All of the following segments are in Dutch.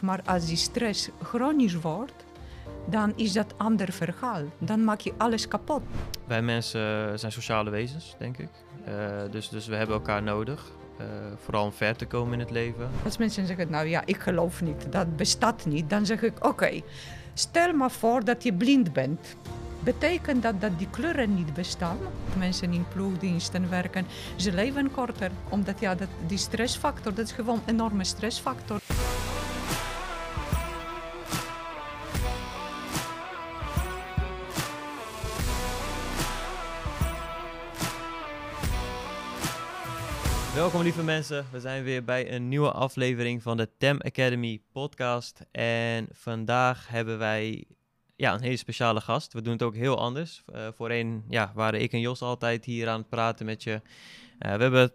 Maar als die stress chronisch wordt, dan is dat ander verhaal. Dan maak je alles kapot. Wij mensen zijn sociale wezens, denk ik. Uh, dus, dus we hebben elkaar nodig. Uh, vooral om ver te komen in het leven. Als mensen zeggen, nou ja, ik geloof niet, dat bestaat niet. Dan zeg ik, oké, okay, stel maar voor dat je blind bent. Betekent dat dat die kleuren niet bestaan? Mensen in ploegdiensten werken, ze leven korter. Omdat ja, dat, die stressfactor, dat is gewoon een enorme stressfactor. Welkom lieve mensen, we zijn weer bij een nieuwe aflevering van de TEM Academy podcast. En vandaag hebben wij ja, een hele speciale gast. We doen het ook heel anders. Uh, voorheen ja, waren ik en Jos altijd hier aan het praten met je. Uh, we hebben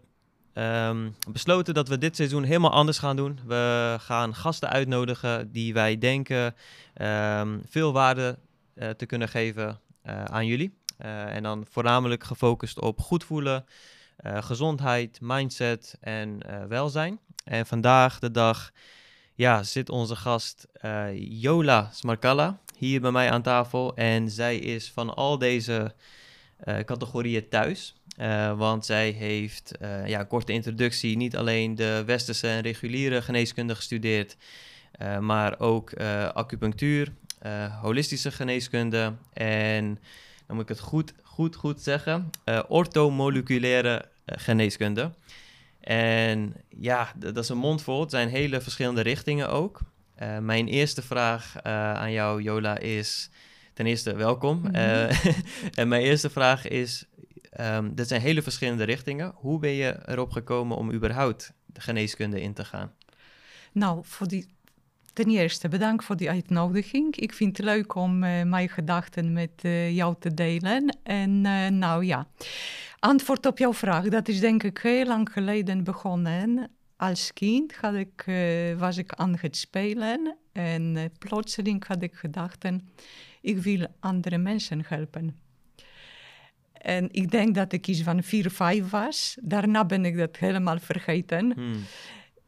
um, besloten dat we dit seizoen helemaal anders gaan doen. We gaan gasten uitnodigen die wij denken um, veel waarde uh, te kunnen geven aan jullie. en dan voornamelijk gefocust op goed voelen, gezondheid, mindset en uh, welzijn. En vandaag de dag ja, zit onze gast Jola Smarkalla hier bij mij aan tafel. En zij is van al deze categorieën thuis. want zij heeft, ja, korte introductie, niet alleen de westerse en reguliere geneeskunde gestudeerd, maar ook acupunctuur, holistische geneeskunde en dan moet ik het goed, goed, goed zeggen, uh, orthomoleculaire uh, geneeskunde. En ja, dat is een mondvol. Het zijn hele verschillende richtingen ook. Uh, mijn eerste vraag aan jou, Jola, is ten eerste welkom. Mm -hmm. en mijn eerste vraag is, um, dit zijn hele verschillende richtingen. Hoe ben je erop gekomen om überhaupt de geneeskunde in te gaan? Nou, voor die Ten eerste, bedankt voor die uitnodiging. Ik vind het leuk om uh, mijn gedachten met uh, jou te delen. En uh, nou ja, antwoord op jouw vraag. Dat is denk ik heel lang geleden begonnen. Als kind had ik, was ik aan het spelen en plotseling had ik gedachten, ik wil andere mensen helpen. En ik denk dat ik iets van 4, 5 was. Daarna ben ik dat helemaal vergeten. Hmm.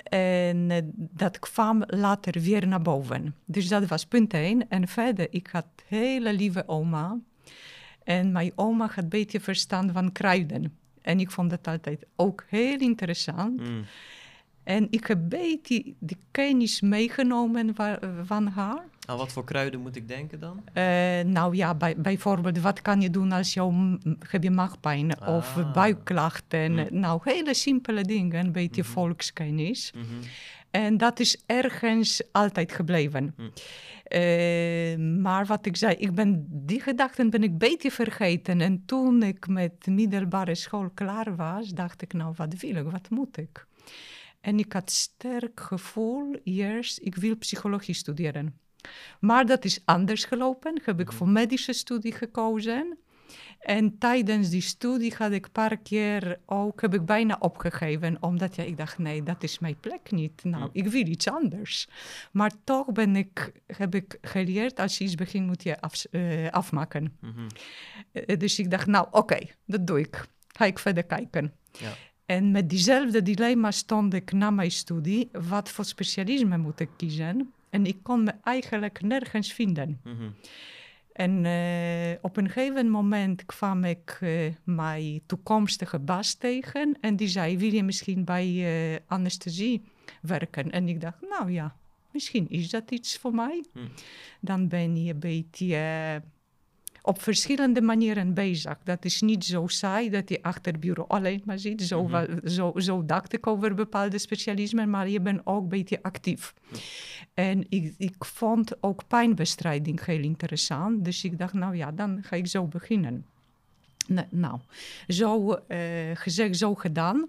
En uh, dat kwam later weer naar boven. Dus dat was punt één. En verder, ik had hele lieve oma. En mijn oma had een beetje verstand van kruiden. En ik vond dat altijd ook heel interessant. Mm. En ik heb een beetje die kennis meegenomen van haar. Aan wat voor kruiden moet ik denken dan? Uh, nou ja, bij, bijvoorbeeld, wat kan je doen als je, heb je maagpijn ah. of buikklachten? Mm. Nou, hele simpele dingen, een beetje mm -hmm. volkskennis. Mm -hmm. En dat is ergens altijd gebleven. Mm. Uh, maar wat ik zei, ik ben, die gedachten ben ik een beetje vergeten. En toen ik met middelbare school klaar was, dacht ik, nou, wat wil ik, wat moet ik? En ik had sterk gevoel, eerst, ik wil psychologie studeren. Maar dat is anders gelopen. Heb ik voor medische studie gekozen. En tijdens die studie had ik een paar keer ook, heb ik bijna opgegeven, omdat ja, ik dacht, nee, dat is mijn plek niet. Nou, ik wil iets anders. Maar toch ben ik, heb ik geleerd, als je iets begint, moet je af, uh, afmaken. Mm -hmm. uh, dus ik dacht, nou, oké, okay, dat doe ik. Ga ik verder kijken. Ja. En met diezelfde dilemma stond ik na mijn studie, wat voor specialisme moet ik kiezen? En ik kon me eigenlijk nergens vinden. Mm -hmm. En uh, op een gegeven moment kwam ik uh, mijn toekomstige baas tegen. En die zei, wil je misschien bij uh, anesthesie werken? En ik dacht, nou ja, misschien is dat iets voor mij. Mm. Dan ben je een beetje op verschillende manieren bezig. Dat is niet zo saai dat je achter het bureau alleen maar zit. Zo, mm -hmm. zo, zo dacht ik over bepaalde specialismen, maar je bent ook een beetje actief. Mm. En ik, ik vond ook pijnbestrijding heel interessant. Dus ik dacht, nou ja, dan ga ik zo beginnen. nou, zo uh, gezegd, zo gedaan.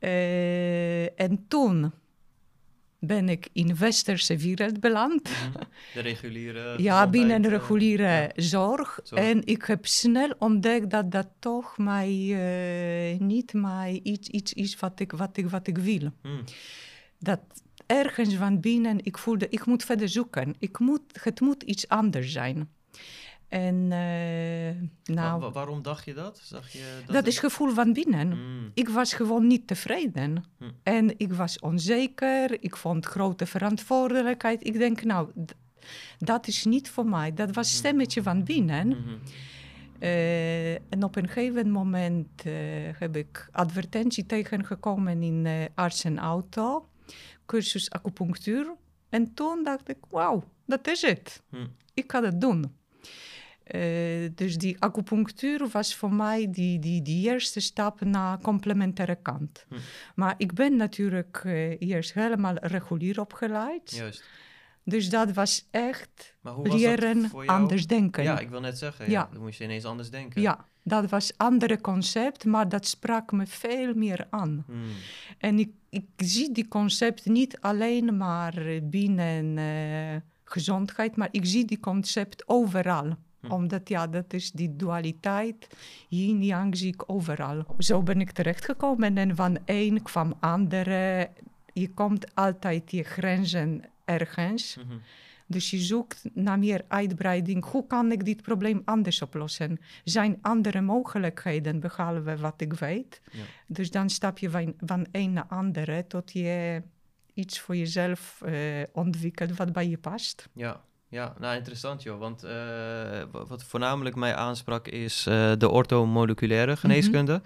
Uh, en toen ben ik in westerse wereld beland. Mhm. De reguliere Ja, binnen de reguliere ja. zorg. En ik heb snel ontdekt dat dat toch mij, uh, niet mij iets, iets is wat ik, wat ik, wat ik wil. Mm. Dat ergens van binnen, ik voelde, ik moet verder zoeken. Ik moet, het moet iets anders zijn. En eh, nou, Wa- waarom dacht je dat? Zag je dat, dat het- is gevoel van binnen. Mm, Ik was gewoon niet tevreden. Hm. En ik was onzeker. Ik vond grote verantwoordelijkheid. Ik denk, nou, dat is niet voor mij. Dat was Hm. stemmetje van binnen. Eh, en op een gegeven moment eh, heb ik advertentie tegengekomen in arts en auto, cursus acupunctuur. En toen dacht ik, wauw, dat is het. Hm. Ik ga dat doen. Eh, dus die acupunctuur was voor mij die, die, die eerste stap naar complementaire kant. Hm. Maar ik ben natuurlijk eh, eerst helemaal regulier opgeleid. Juist. Dus dat was echt was leren anders denken. Ja, ik wil net zeggen, ja. Ja. dan moest je ineens anders denken. Ja, dat was een andere concept, maar dat sprak me veel meer aan. Mm, En ik, ik zie die concept niet alleen maar binnen eh, gezondheid, maar ik zie die concept overal. Hm. Omdat ja, dat is die dualiteit, yin-yang zie ik overal. Zo ben ik terechtgekomen en van één kwam andere. Je komt altijd je grenzen ergens. mhm. Dus je zoekt naar meer uitbreiding. Hoe kan ik dit probleem anders oplossen? Zijn andere mogelijkheden, behalve wat ik weet. Ja. Dus dan stap je van, van een naar andere tot je iets voor jezelf eh, ontwikkelt wat bij je past. Ja, ja, nou interessant joh. Want eh, wa- wat voornamelijk mij aansprak is eh, de orthomoleculaire geneeskunde.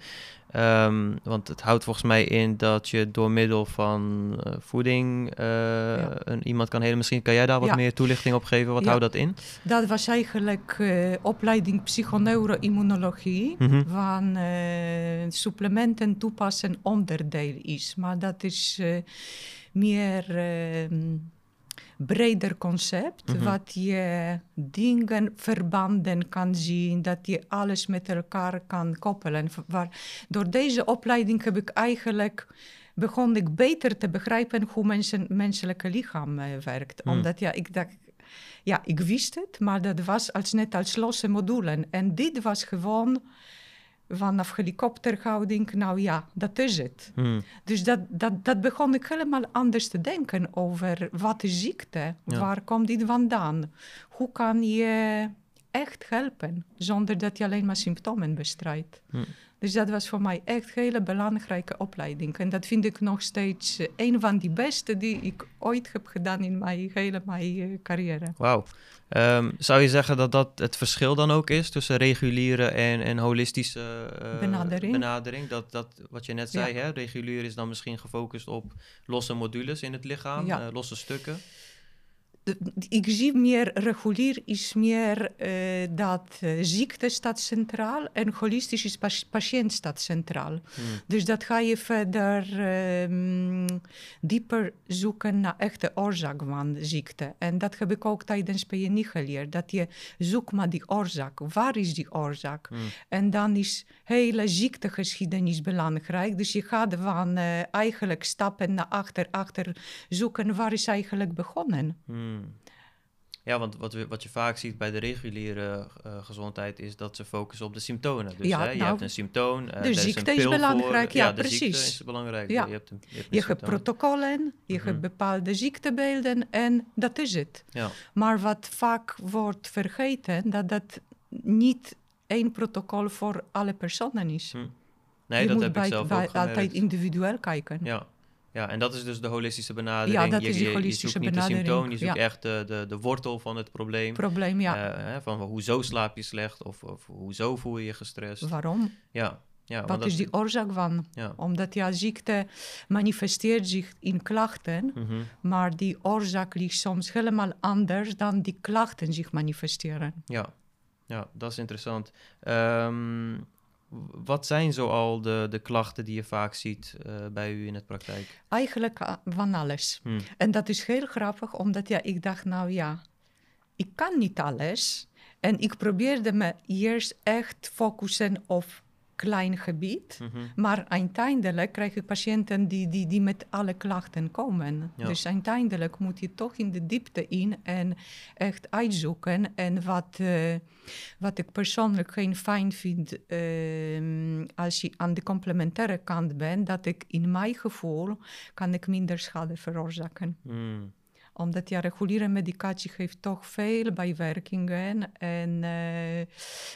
Ehm, want het houdt volgens mij in dat je door middel van eh, voeding een, iemand kan helen. Misschien kan jij daar wat Ja. meer toelichting op geven. Wat Ja. houdt dat in? Dat was eigenlijk opleiding psychoneuroimmunologie, Mhm. van supplementen toepassen onderdeel is. Maar dat is meer ehm, breder concept, Mhm. wat je dingen verbanden kan zien, dat je alles met elkaar kan koppelen. Waar, door deze opleiding heb ik eigenlijk begon ik beter te begrijpen hoe mensen, menselijke lichaam eh, werkt. Hmm. Omdat ja, ik dacht, ja, ik wist het, maar dat was als net als losse modulen. En dit was gewoon vanaf helikopterhouding, nou ja, dat is het. Hmm, Dus dat, dat, dat begon ik helemaal anders te denken over wat is ziekte, Ja. waar komt dit vandaan? Hoe kan je echt helpen zonder dat je alleen maar symptomen bestrijdt? Hm. Dus dat was voor mij echt een hele belangrijke opleiding. En dat vind ik nog steeds eh, een van die beste die ik ooit heb gedaan in mijn hele mijn, eh, carrière. Wauw. Ehm, zou je zeggen dat dat het verschil dan ook is tussen reguliere en, en holistische eh, Benadering. benadering? Dat, dat, wat je net zei, hè? regulier is dan misschien gefocust op losse modules in het lichaam, Ja. losse stukken. Ik zie meer regulier is meer eh, dat eh, ziekte staat centraal en holistisch is pas- patiënt staat centraal. Hmm, Dus dat ga je verder ehm, dieper zoeken naar echte oorzaak van ziekte. En dat heb ik ook tijdens PNI geleerd. Dat je zoekt naar die oorzaak. Waar is die oorzaak? hmm, En dan is hele ziektegeschiedenis belangrijk. Dus je gaat van eh, eigenlijk stappen naar achter, achter zoeken waar is eigenlijk begonnen. Hmm. Ja, want wat, we, wat je vaak ziet bij de reguliere eh, gezondheid is dat ze focussen op de symptomen. Dus Ja, hè, je nou, hebt een symptoom. eh, de ziekte is voor. belangrijk, ja, de ziekte is belangrijk. Ja. Je hebt een, je hebt Je protocollen, je Mhm. hebt bepaalde ziektebeelden en dat is het. Ja, Maar wat vaak wordt vergeten, dat dat niet één protocol voor alle personen is. Hm. nee, je dat moet heb bij, ik zelf bij- altijd individueel kijken. Ja. Ja, en dat is dus de holistische benadering. Ja, dat je, is die je- holistische je zoekt niet benadering, de symptoom, je zoekt ja. echt de, de, de wortel van het probleem. Probleem, ja. Hè, van hoezo slaap je slecht of, of hoezo voel je je gestrest. Waarom? Ja, ja want Wat dat is die oorzaak van? Ja. Omdat ja, ziekte manifesteert zich in klachten, Mhm. maar die oorzaak ligt soms helemaal anders dan die klachten zich manifesteren. Ja, ja, dat is interessant. Ehm, w- wat zijn zoal de, de klachten die je vaak ziet eh, bij u in het praktijk? Eigenlijk eh, van alles. Hm. En dat is heel grappig, omdat ja, ik dacht, nou ja, ik kan niet alles. En ik probeerde me eerst echt focussen op klein gebied. Mhm. Maar uiteindelijk krijg ik patiënten die, die, die met alle klachten komen. Ja. Dus uiteindelijk moet je toch in de diepte in en echt uitzoeken. En wat, eh, wat ik persoonlijk geen fijn vind ehm, als je aan de complementaire kant bent, dat ik in mijn gevoel kan ik minder schade veroorzaken. Hmm. Omdat ja, reguliere medicatie geeft toch veel bijwerkingen. En, uh,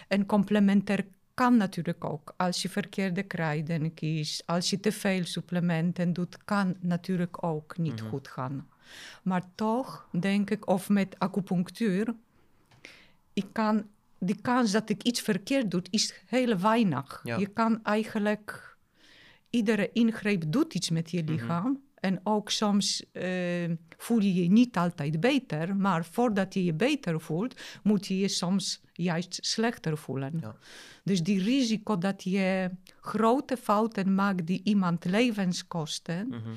en complementair kan natuurlijk ook. Als je verkeerde kruiden kiest, als je te veel supplementen doet, kan natuurlijk ook niet mhm. goed gaan. Maar toch denk ik, of met acupunctuur, ik kan, die kans dat ik iets verkeerd doe, is heel weinig. Je kan eigenlijk, iedere ingreep doet iets met je mhm. lichaam. En ook soms uh, voel je je niet altijd beter, maar voordat je je beter voelt, moet je je soms juist slechter voelen. Ja. Dus die risico dat je grote fouten maakt die iemand levens kosten, mhm.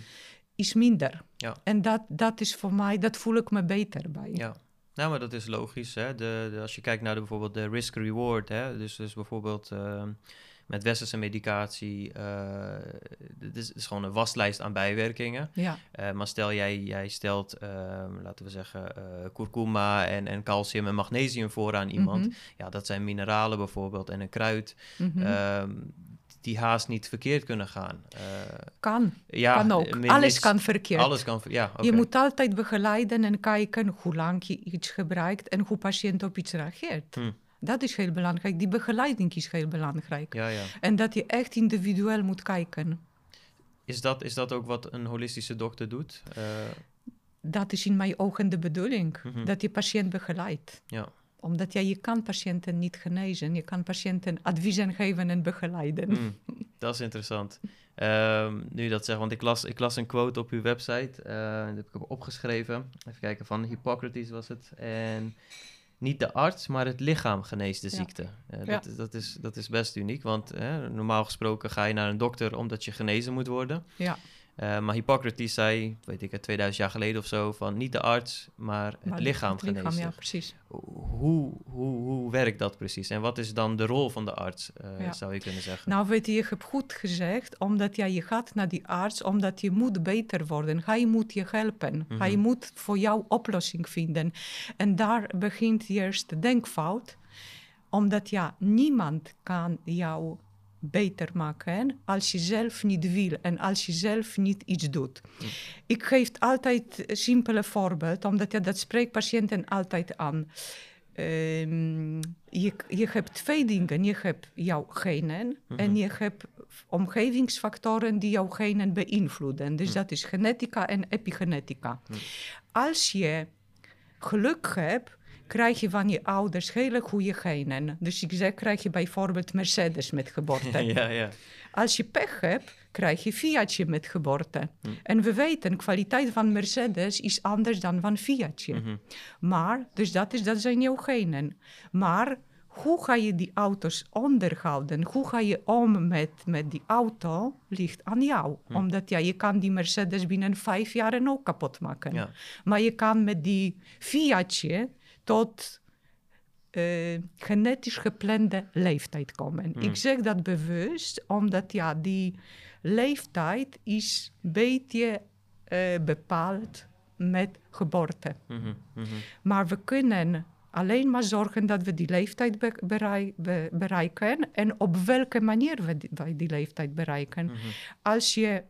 is minder. Ja. En dat, dat is voor mij, dat voel ik me beter bij. Ja. Nou, maar dat is logisch. Hè? De, als je kijkt naar de, bijvoorbeeld de risk-reward, dus, dus bijvoorbeeld uh, met westerse medicatie, het, is, is, gewoon een waslijst aan bijwerkingen. Ja. Uh, maar stel jij, jij stelt, ehm, laten we zeggen, kurkuma en, en calcium en magnesium voor aan iemand. Mhm. Ja, dat zijn mineralen bijvoorbeeld en een kruid. Mm die haast niet verkeerd kunnen gaan. Uh, kan, ja, kan ook. Alles kan verkeerd. Alles kan, ja, Je moet altijd begeleiden en kijken hoe lang je iets gebruikt en hoe patiënt op iets reageert. Hm. Dat is heel belangrijk. Die begeleiding is heel belangrijk. Ja, ja. En dat je echt individueel moet kijken. Is dat, is dat ook wat een holistische dokter doet? Uh... Dat is in mijn ogen de bedoeling. Mhm. Dat je patiënt begeleidt. Ja omdat ja, je kan patiënten niet genezen. Je kan patiënten adviezen geven en begeleiden. Hmm, dat is interessant. Um, nu dat zegt, want ik las, ik las een quote op uw website. Uh, dat heb ik opgeschreven. Even kijken, van Hippocrates was het. En niet de arts, maar het lichaam geneest de ziekte. Uh, ja. dat, dat, is, dat is best uniek, want normaal gesproken ga je naar een dokter omdat je genezen moet worden. Ja. Uh, maar Hippocrates zei, weet ik, 2000 jaar geleden of zo, van niet de arts, maar het lichaam het lichaam, ja, precies. Hoe, hoe, hoe werkt dat precies? En wat is dan de rol van de arts, uh, zou je kunnen zeggen? Nou, weet je, je hebt goed gezegd, omdat ja, je gaat naar die arts, omdat je moet beter worden. Hij moet je helpen. Hij mhm. moet voor jou oplossing vinden. En daar begint eerst de denkfout, omdat ja, niemand kan jou beter maken als je zelf niet wil en als je zelf niet iets doet. Hm. Ik geef altijd een simpele voorbeeld, omdat ja, dat spreekt patiënten altijd aan. Um, je, je hebt twee dingen. Je hebt jouw genen mhm. en je hebt omgevingsfactoren die jouw genen beïnvloeden. Dus hm. dat is genetica en epigenetica. Hm. Als je geluk hebt, krijg je van je ouders hele goede genen. Dus ik zeg, krijg je bijvoorbeeld Mercedes met geboorte. ja, ja. Als je pech hebt, krijg je Fiatje met geboorte. Hm. En we weten, kwaliteit van Mercedes is anders dan van Fiatje. Mhm. Maar, dus dat, is, dat zijn jouw genen. Maar hoe ga je die auto's onderhouden? Hoe ga je om met, met die auto? Ligt aan jou. Hm. Omdat ja, je kan die Mercedes binnen vijf jaar ook kapot maken. Ja. Maar je kan met die Fiatje tot uh, genetisch geplande leeftijd komen. Ik zeg dat bewust, omdat ja, die leeftijd is een beetje uh, bepaald met geboorte. Mm -hmm. Maar we kunnen alleen maar zorgen dat we die leeftijd be bereik be bereiken en op welke manier we die, wij die leeftijd bereiken. Mm -hmm. Als je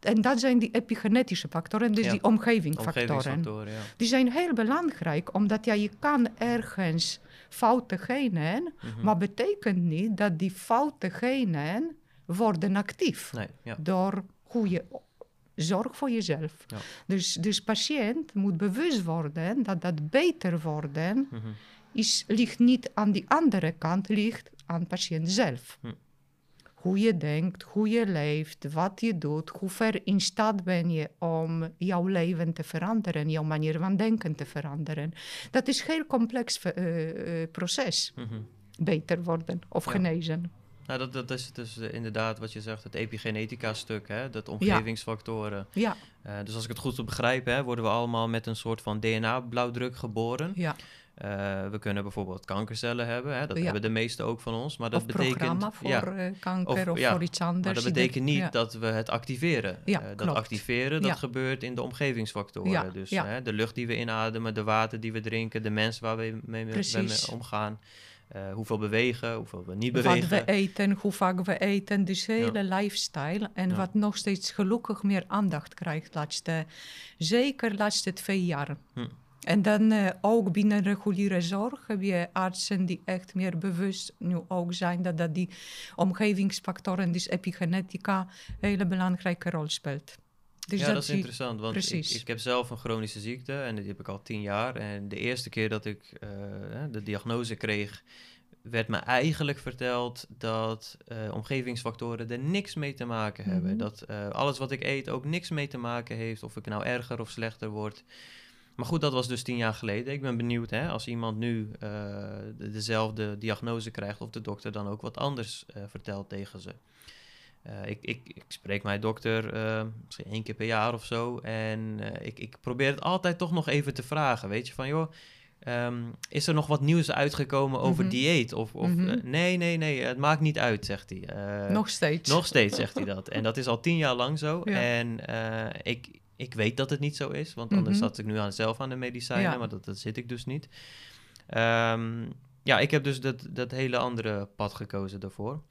en dat zijn die epigenetische factoren, dus die omgevingsfactoren. Ja. Die zijn heel belangrijk, omdat ja, je kan ergens foute genen, mm maar betekent niet dat die foute genen worden actief nee, ja. door goede zorg voor jezelf. Dus, dus patiënt moet bewust worden dat dat beter worden mm is, ligt niet aan die andere kant, ligt aan patiënt zelf. Mm hoe je denkt, hoe je leeft, wat je doet, hoe ver in staat ben je om jouw leven te veranderen, jouw manier van denken te veranderen. Dat is een heel complex uh, proces. Mhm. Beter worden of genezen. Nou, dat, dat is dus inderdaad wat je zegt, het epigenetica-stuk, hè? dat omgevingsfactoren. Ja. dus als ik het goed begrijp, hè, worden we allemaal met een soort van DNA-blauwdruk geboren. Ja. Uh, we kunnen bijvoorbeeld kankercellen hebben, hè? dat hebben de meeste ook van ons. Maar dat of betekent voor ja, eh, kanker of, voor iets anders. Maar dat betekent niet dat we het activeren. Uh, dat activeren, dat gebeurt in de omgevingsfactoren. dus hè, de lucht die we inademen, de water die we drinken, de mensen waar we mee, mee omgaan. eh, hoeveel bewegen, hoeveel we niet Wat bewegen. we eten, hoe vaak we eten, dus hele lifestyle. En Ja. wat nog steeds gelukkig meer aandacht krijgt, laatste, zeker laatste twee jaar. Hm. En dan eh, ook binnen reguliere zorg heb je artsen die echt meer bewust nu ook zijn dat, dat die omgevingsfactoren, dus epigenetica, een hele belangrijke rol speelt. Dus ja, dat is interessant, want ik, heb zelf een chronische ziekte en die heb ik al tien jaar. En de eerste keer dat ik eh, de diagnose kreeg, werd me eigenlijk verteld dat eh, omgevingsfactoren er niks mee te maken hebben. Mhm. Dat alles wat ik eet ook niks mee te maken heeft, of ik nou erger of slechter word. Maar goed, dat was dus tien jaar geleden. Ik ben benieuwd hè, als iemand nu eh, de- dezelfde diagnose krijgt, of de dokter dan ook wat anders eh, vertelt tegen ze. Eh, ik, ik, ik spreek mijn dokter misschien één keer per jaar of zo. En ik, ik probeer het altijd toch nog even te vragen. Weet je, van joh, ehm, is er nog wat nieuws uitgekomen over Mhm. dieet? Of, of Mhm. nee, nee, nee, het maakt niet uit, zegt hij. Nog steeds. nog steeds zegt hij dat. En dat is al tien jaar lang zo. Ja. En ik, ik weet dat het niet zo is, want anders Mhm. zat ik nu aan, zelf aan de medicijnen, Ja. maar dat, dat zit ik dus niet. Ehm, ja, ik heb dus dat, dat hele andere pad gekozen daarvoor.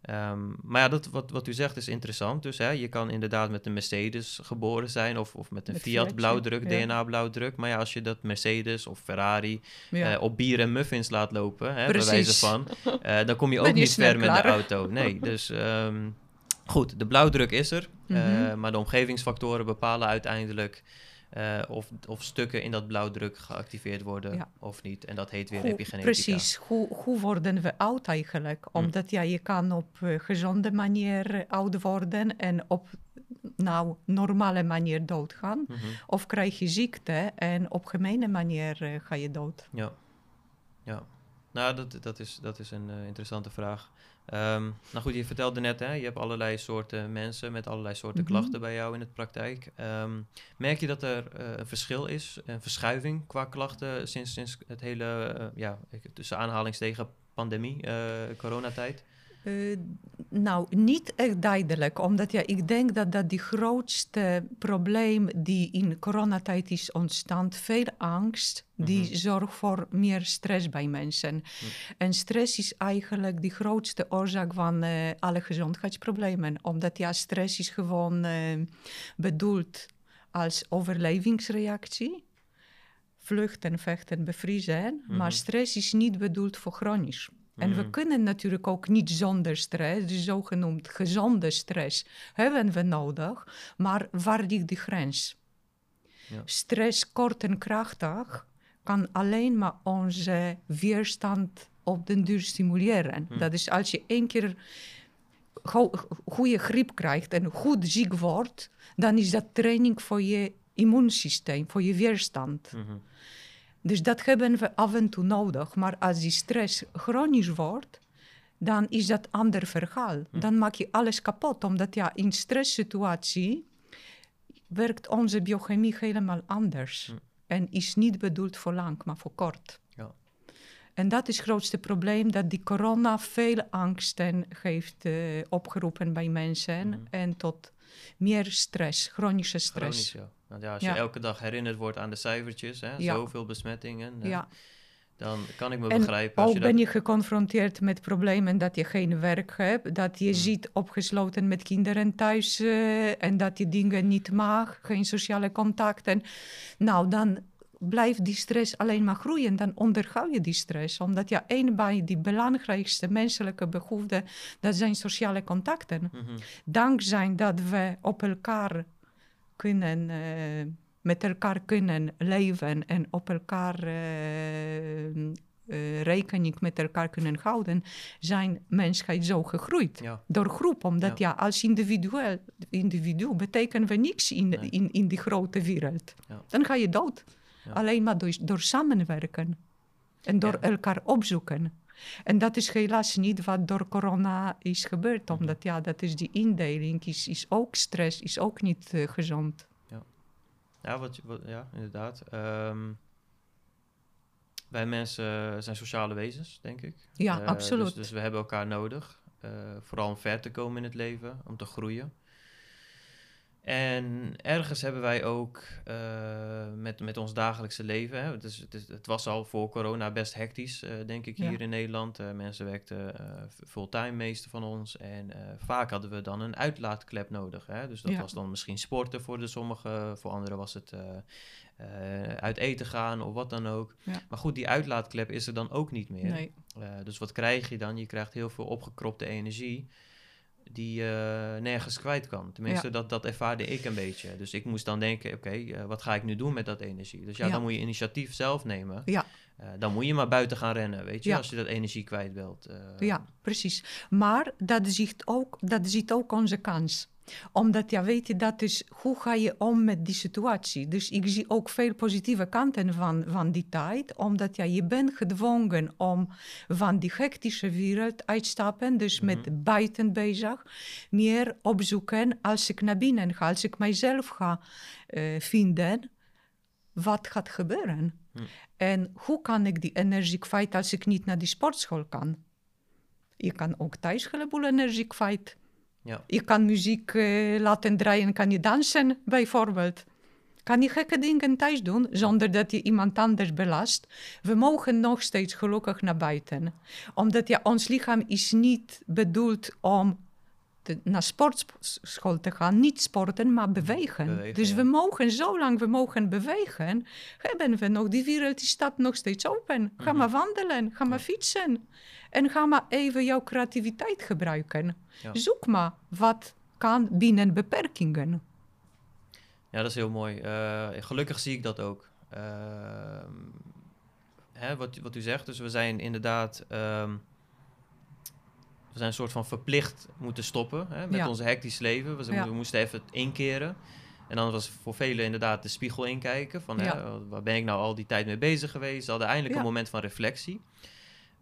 Ehm, maar ja, dat, wat, wat u zegt is interessant. Dus hè, je kan inderdaad met een Mercedes geboren zijn of, of met een Met Fiat Fiatje, blauwdruk, ja. DNA-blauwdruk. Maar ja, als je dat Mercedes of Ferrari Ja. eh, op bier en muffins laat lopen, hè, bij wijze van, eh, dan kom je ook niet ver met de auto. Nee, dus ehm, goed, de blauwdruk is er, eh, Mhm. maar de omgevingsfactoren bepalen uiteindelijk eh, of, of stukken in dat blauwdruk geactiveerd worden Ja. of niet. En dat heet weer Hoe- epigenetica. Precies, hoe, hoe worden we oud eigenlijk? Omdat ja, je kan op eh, gezonde manier eh, oud worden en op nou, normale manier doodgaan. Mhm. Of krijg je ziekte en op gemene manier eh, ga je dood. Ja. ja. Nou, dat, dat, is, dat is een eh, interessante vraag. Ehm, nou goed, je vertelde net, hè, je hebt allerlei soorten mensen met allerlei soorten Mhm. klachten bij jou in de praktijk. Ehm, merk je dat er eh, een verschil is, een verschuiving qua klachten sinds, sinds het hele, eh, ja, tussen aanhalingstegen pandemie, eh, coronatijd? Eh, nou, niet echt duidelijk, omdat ja, ik denk dat dat die grootste probleem die in coronatijd is ontstaan, veel angst, die Mhm. zorgt voor meer stress bij mensen. En stress is eigenlijk de grootste oorzaak van eh, alle gezondheidsproblemen, omdat ja, stress is gewoon eh, bedoeld als overlevingsreactie. Vluchten, vechten, bevriezen. Mhm. Maar stress is niet bedoeld voor chronisch. En we Mhm. kunnen natuurlijk ook niet zonder stress, de zogenoemd gezonde stress, hebben we nodig. Maar waar ligt die grens? Ja. Stress kort en krachtig kan alleen maar onze weerstand op den duur stimuleren. Hm. Dat is als je één keer go- goede griep krijgt en goed ziek wordt, dan is dat training voor je immuunsysteem, voor je weerstand. Mhm. Dus dat hebben we af en toe nodig. Maar als die stress chronisch wordt, dan is dat ander verhaal. Dan maak je alles kapot, omdat ja, in stresssituatie werkt onze biochemie helemaal anders. Hm. En is niet bedoeld voor lang, maar voor kort. Ja. En dat is het grootste probleem, dat die corona veel angsten heeft eh, opgeroepen bij mensen. Mhm. En tot meer stress, chronische stress. Chronisch, ja. Want ja, als je Ja. elke dag herinnerd wordt aan de cijfertjes, hè, Ja. zoveel besmettingen, hè, Ja. dan kan ik me En begrijpen als ook je ben je geconfronteerd met problemen dat je geen werk hebt, dat je Mm. zit opgesloten met kinderen thuis eh, en dat je dingen niet mag, geen sociale contacten. Nou, dan blijft die stress alleen maar groeien. Dan onderhoud je die stress, omdat ja, een van die belangrijkste menselijke behoeften, dat zijn sociale contacten. Mhm. Dankzij dat we op elkaar kunnen, eh, met elkaar kunnen leven en op elkaar eh, eh, rekening met elkaar kunnen houden, zijn mensheid zo gegroeid. Ja. Door groep, omdat ja, als individueel, individu betekenen we niks in, Nee. in, in die grote wereld. Ja. Dan ga je dood. Ja. Alleen maar door, door samenwerken en door Ja. elkaar opzoeken. En dat is helaas niet wat door corona is gebeurd, Mhm. omdat ja, dat is die indeling, is, is ook stress, is ook niet eh, gezond. Ja, wat, je- wat, ja inderdaad. Ehm, wij mensen zijn sociale wezens, denk ik. Ja, Eh, absoluut. Dus, dus we hebben elkaar nodig. eh, vooral om ver te komen in het leven, om te groeien. En ergens hebben wij ook uh, met, met ons dagelijkse leven, hè, het, is, het, is, het, was al voor corona best hectisch, uh, denk ik, hier ja. in Nederland. Uh, mensen werkten fulltime, meeste van ons. En vaak hadden we dan een uitlaatklep nodig. Hè? Dus dat ja. was dan misschien sporten voor de sommigen, voor anderen was het uit eten gaan of wat dan ook. Ja. Maar goed, die uitlaatklep is er dan ook niet meer. Nee. dus wat krijg je dan? Je krijgt heel veel opgekropte energie die uh, nergens kwijt kan. Tenminste, ja. dat, dat ervaarde ik een beetje. Dus ik moest dan denken, oké, okay, uh, wat ga ik nu doen met dat energie? Dus ja, ja. dan moet je initiatief zelf nemen. Ja. Uh, dan moet je maar buiten gaan rennen, weet je, ja. als je dat energie kwijt wilt. ja, precies. Maar dat ziet ook, dat ziet ook onze kans omdat, ja, weet je, dat is hoe ga je om met die situatie. Dus ik zie ook veel positieve kanten van, van die tijd, omdat ja, je bent gedwongen om van die hectische wereld uit te stappen, dus mm -hmm. met buiten bezig, meer opzoeken als ik naar binnen ga, als ik mijzelf ga uh, vinden, wat gaat gebeuren? Mm. En hoe kan ik die energie kwijt als ik niet naar die sportschool kan? Je kan ook thuis een heleboel energie kwijt. Ja. Je kan muziek uh, laten draaien, kan je dansen bijvoorbeeld. Kan je gekke dingen thuis doen zonder dat je iemand anders belast. We mogen nog steeds gelukkig naar buiten. Omdat ja, ons lichaam is niet bedoeld om te, naar sportschool te gaan. Niet sporten, maar bewegen. bewegen dus ja. we mogen, zolang we mogen bewegen, hebben we nog, die wereld die staat nog steeds open. Ga Mhm. maar wandelen, ga maar fietsen. En ga maar even jouw creativiteit gebruiken. Ja. Zoek maar wat kan binnen beperkingen. Ja, dat is heel mooi. Uh, gelukkig zie ik dat ook. Uh, hè, wat, wat u zegt, dus we zijn inderdaad... Um, we zijn een soort van verplicht moeten stoppen hè, met Ja. ons hectisch leven. We, Ja. we moesten even inkeren. En dan was voor velen inderdaad de spiegel inkijken. Van, hè, waar ben ik nou al die tijd mee bezig geweest? Ze hadden eindelijk een moment van reflectie.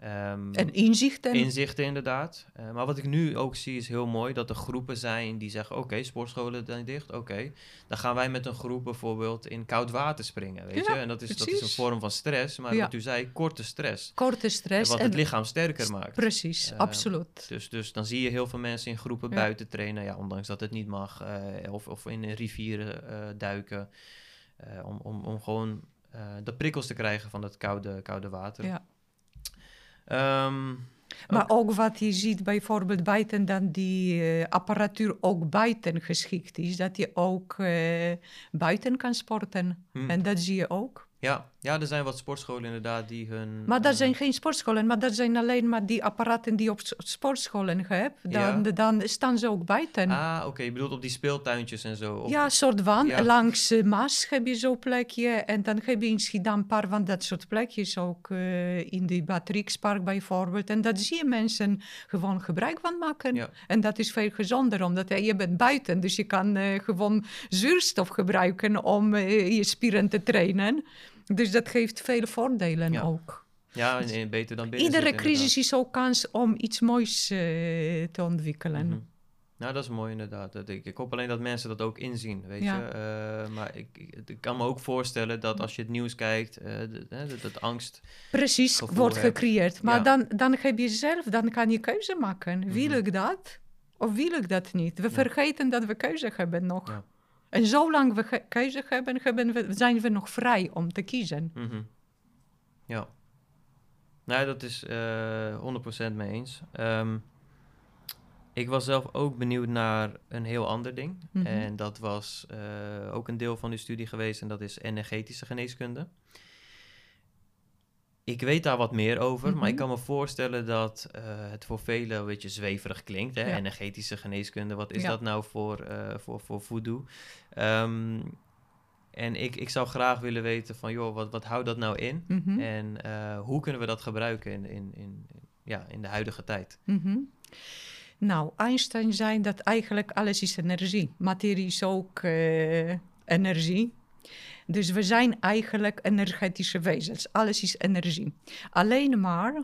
Ehm, En inzichten. Inzichten inderdaad. Uh, maar wat ik nu ook zie is heel mooi dat er groepen zijn die zeggen: oké, sportscholen zijn dicht, oké. Dan gaan wij met een groep bijvoorbeeld in koud water springen, weet Ja, je. En dat is, dat is een vorm van stress, maar Ja. wat u zei, korte stress. Korte stress. wat en- het lichaam sterker maakt. Precies, Ehm, absoluut. Dus, dus dan zie je heel veel mensen in groepen Ja. buiten trainen, ja, ondanks dat het niet mag. eh, of, of in rivieren eh, duiken. eh, om, om, om gewoon eh, de prikkels te krijgen van het koude, koude water. Ja. Ehm, Maar ook wat je ziet bijvoorbeeld buiten, dat die eh, apparatuur ook buiten geschikt is. Dat je ook eh, buiten kan sporten. Hmm. En dat zie je ook. Ja, ja, er zijn wat sportscholen inderdaad die hun... Maar dat eh, zijn geen sportscholen, maar dat zijn alleen maar die apparaten die je op sportscholen hebt. Dan, Ja. dan staan ze ook buiten. Ah, oké. Je bedoelt op die speeltuintjes en zo? Of... Ja, soort van. Ja. Langs uh, Maas heb je zo'n plekje. En dan heb je in Schiedam een paar van dat soort plekjes. Ook uh, in de Batrixpark bijvoorbeeld. En daar zie je mensen gewoon gebruik van maken. Ja. En dat is veel gezonder, omdat je bent buiten. Dus je kan uh, gewoon zuurstof gebruiken om je spieren te trainen. Dus dat geeft vele voordelen Ja. ook. Ja, beter dan binnen Iedere zitten, crisis is ook kans om iets moois uh, te ontwikkelen. Mhm. Nou, dat is mooi inderdaad. Dat ik, ik hoop alleen dat mensen dat ook inzien, weet Ja. je. Uh, maar ik, ik, kan me ook voorstellen dat als je het nieuws kijkt, uh, dat, dat angst... Precies, wordt hebt. gecreëerd. Maar Ja. dan, dan heb je zelf, dan kan je keuze maken. Wil Mhm. ik dat of wil ik dat niet? We Ja. vergeten dat we keuze hebben nog. En zolang we keuze hebben, hebben we, zijn we nog vrij om te kiezen. Mhm. Ja. Nou, dat is eh 100% mee eens. Ehm, ik was zelf ook benieuwd naar een heel ander ding. Mhm. En dat was eh, ook een deel van uw studie geweest en dat is energetische geneeskunde. Ik weet daar wat meer over, maar ik Mhm. kan me voorstellen dat eh, het voor velen een beetje zweverig klinkt. Hè? Ja. Energetische geneeskunde, wat is Ja. dat nou voor, eh voor, voor voodoo? Ehm, en ik, ik zou graag willen weten van, joh, wat, wat houdt dat nou in? Mhm. En eh, hoe kunnen we dat gebruiken in, in, in, ja, in de huidige tijd? Mhm. Nou, Einstein zei dat eigenlijk alles is energie. Materie is ook energie. Dus we zijn eigenlijk energetische wezens. Alles is energie. Alleen maar,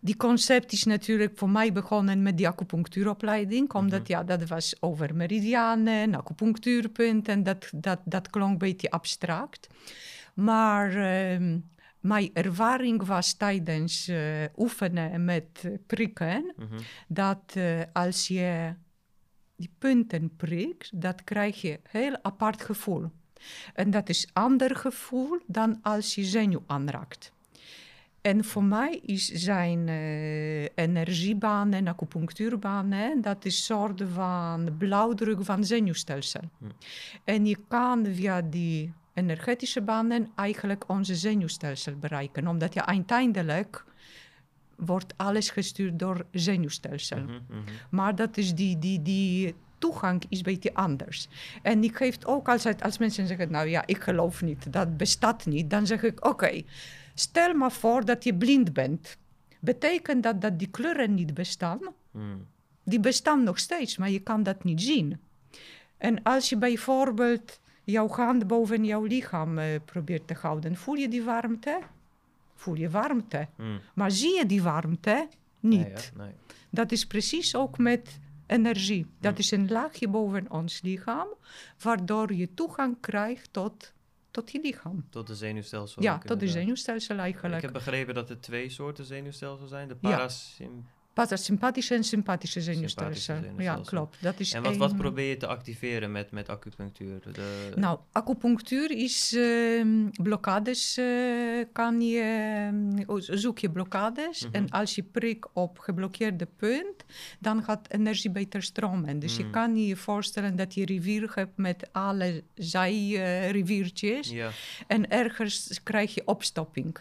die concept is natuurlijk voor mij begonnen met die acupunctuuropleiding. Omdat Mhm. ja, dat was over meridianen, acupunctuurpunten. Dat, dat, dat klonk een beetje abstract. Maar ehm, mijn ervaring was tijdens eh, oefenen met eh, prikken Mhm. dat eh, als je die punten prikt, dat krijg je een heel apart gevoel. En dat is ander gevoel dan als je zenuw aanraakt. En voor mij is zijn uh, energiebanen, acupunctuurbanen, dat is soort van blauwdruk van zenuwstelsel. Hm. En je kan via die energetische banen eigenlijk onze zenuwstelsel bereiken, omdat je uiteindelijk wordt alles gestuurd door zenuwstelsel. Mm Maar dat is die, die, die toegang is een beetje anders. En ik geef ook altijd, als mensen zeggen, nou ja, ik geloof niet, dat bestaat niet, dan zeg ik, oké, stel maar voor dat je blind bent. Betekent dat dat die kleuren niet bestaan? Mm. Die bestaan nog steeds, maar je kan dat niet zien. En als je bijvoorbeeld jouw hand boven jouw lichaam uh, probeert te houden, voel je die warmte? Voel je warmte. Mm. Maar zie je die warmte? Niet. Nee, nee. Dat is precies ook met energie. Dat is een laagje boven ons lichaam, waardoor je toegang krijgt tot, tot je lichaam. Tot de zenuwstelsel. Ja, tot de zenuwstelsel eigenlijk. Ik heb begrepen dat er twee soorten zenuwstelsels zijn. De parasympathie Parasympathische en sympathische zenuwstelsel. Ja, klopt. Dat is en wat, wat probeer je te activeren met, met acupunctuur? De... Nou, acupunctuur is uh, blokkades. Uh, kan je, uh, zoek je blokkades. Mhm. En als je prik op geblokkeerde punt, dan gaat energie beter stromen. Dus je mhm. kan je voorstellen dat je rivier hebt met alle zijriviertjes. Ja. En ergens krijg je opstopping.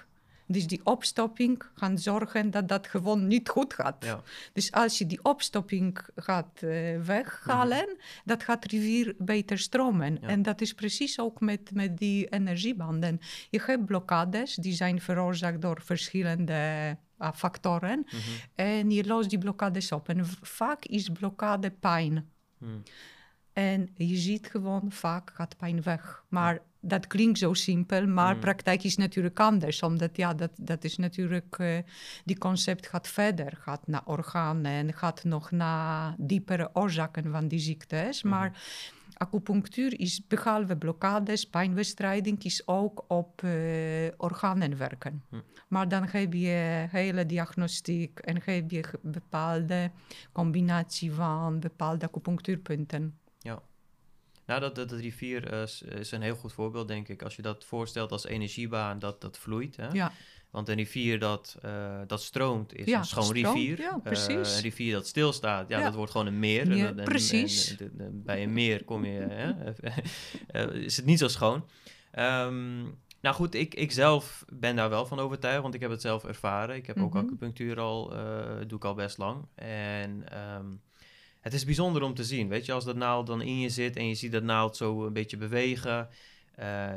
Dus die opstopping gaat zorgen dat dat gewoon niet goed gaat. Ja. Dus als je die opstopping gaat uh, weghalen, mm dat gaat rivier beter stromen. En dat is precies ook met, met die energiebanden. Je hebt blokkades, die zijn veroorzaakt door verschillende uh, factoren. Mhm. En je lost die blokkades op. En vaak is blokkade pijn. Mm. En je ziet gewoon, vaak gaat pijn weg. Maar dat klinkt zo simpel, maar mm. praktijk is natuurlijk anders. Omdat ja, dat, dat is natuurlijk, uh, die concept gaat verder, gaat naar organen en gaat nog naar diepere oorzaken van die ziektes. Mm-hmm. Maar acupunctuur is behalve blokkades, pijnbestrijding, is ook op uh, organen werken. Mm. Maar dan heb je hele diagnostiek en heb je bepaalde combinatie van bepaalde acupunctuurpunten. Nou, dat, dat, rivier uh, is een heel goed voorbeeld, denk ik. Als je dat voorstelt als energiebaan, dat dat vloeit. Hè? Ja. Want een rivier dat, uh, dat stroomt is een schoon rivier. Ja, precies. Uh, een rivier dat stilstaat, ja, ja, dat wordt gewoon een meer. Ja, en, precies. En, bij een meer kom je, is het niet zo schoon. Um, nou goed, ik, ik zelf ben daar wel van overtuigd, want ik heb het zelf ervaren. Ik heb ook mhm. acupunctuur al, doe ik al best lang. En... Um, het is bijzonder om te zien. Weet je, als dat naald dan in je zit en je ziet dat naald zo een beetje bewegen. Uh,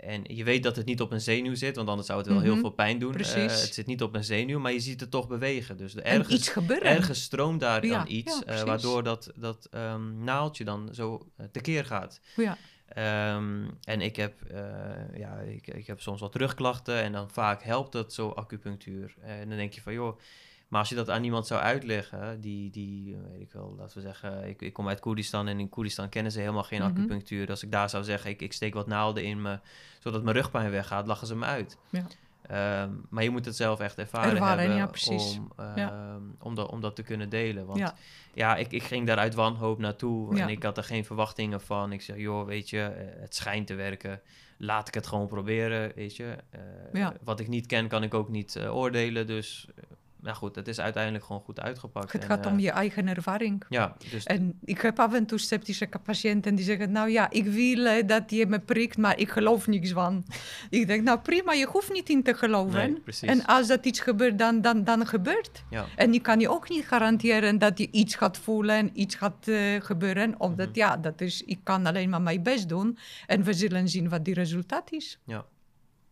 en je weet dat het niet op een zenuw zit, want anders zou het wel heel mhm. veel pijn doen. Uh, het zit niet op een zenuw, maar je ziet het toch bewegen. Dus ergens, iets gebeuren. ergens stroomt daar dan iets, ja, uh, waardoor dat, dat um, naaldje dan zo tekeer gaat. Ja. Um, en ik heb, ja, ik, ik heb soms wat terugklachten en dan vaak helpt dat zo acupunctuur. En dan denk je van, joh, maar als je dat aan iemand zou uitleggen, die, die weet ik wel, laten we zeggen, ik, ik kom uit Koerdistan en in Koerdistan kennen ze helemaal geen mm acupunctuur. Als ik daar zou zeggen, ik, ik steek wat naalden in me, zodat mijn rugpijn weggaat, lachen ze me uit. Ja. Um, maar je moet het zelf echt ervaren, ervaren hebben ja, om, um, om, dat, om dat te kunnen delen. Want ja, ja ik, ik ging daar uit wanhoop naartoe en ik had er geen verwachtingen van. Ik zeg, joh, weet je, eh, het schijnt te werken. Laat ik het gewoon proberen, weet je. Uh, wat ik niet ken, kan ik ook niet uh, oordelen. Dus nou goed, het is uiteindelijk gewoon goed uitgepakt. Het gaat om eh, je eigen ervaring. Ja, dus en ik heb af en toe sceptische patiënten die zeggen, nou ja, ik wil eh, dat je me prikt, maar ik geloof niks van. ik denk, nou prima, je hoeft niet in te geloven. Nee, en als dat iets gebeurt, dan, dan, dan gebeurt. Ja. En ik kan je ook niet garanderen dat je iets gaat voelen en iets gaat uh, gebeuren. Omdat mhm. ja, dat is, ik kan alleen maar mijn best doen. En we zullen zien wat die resultaat is. Ja.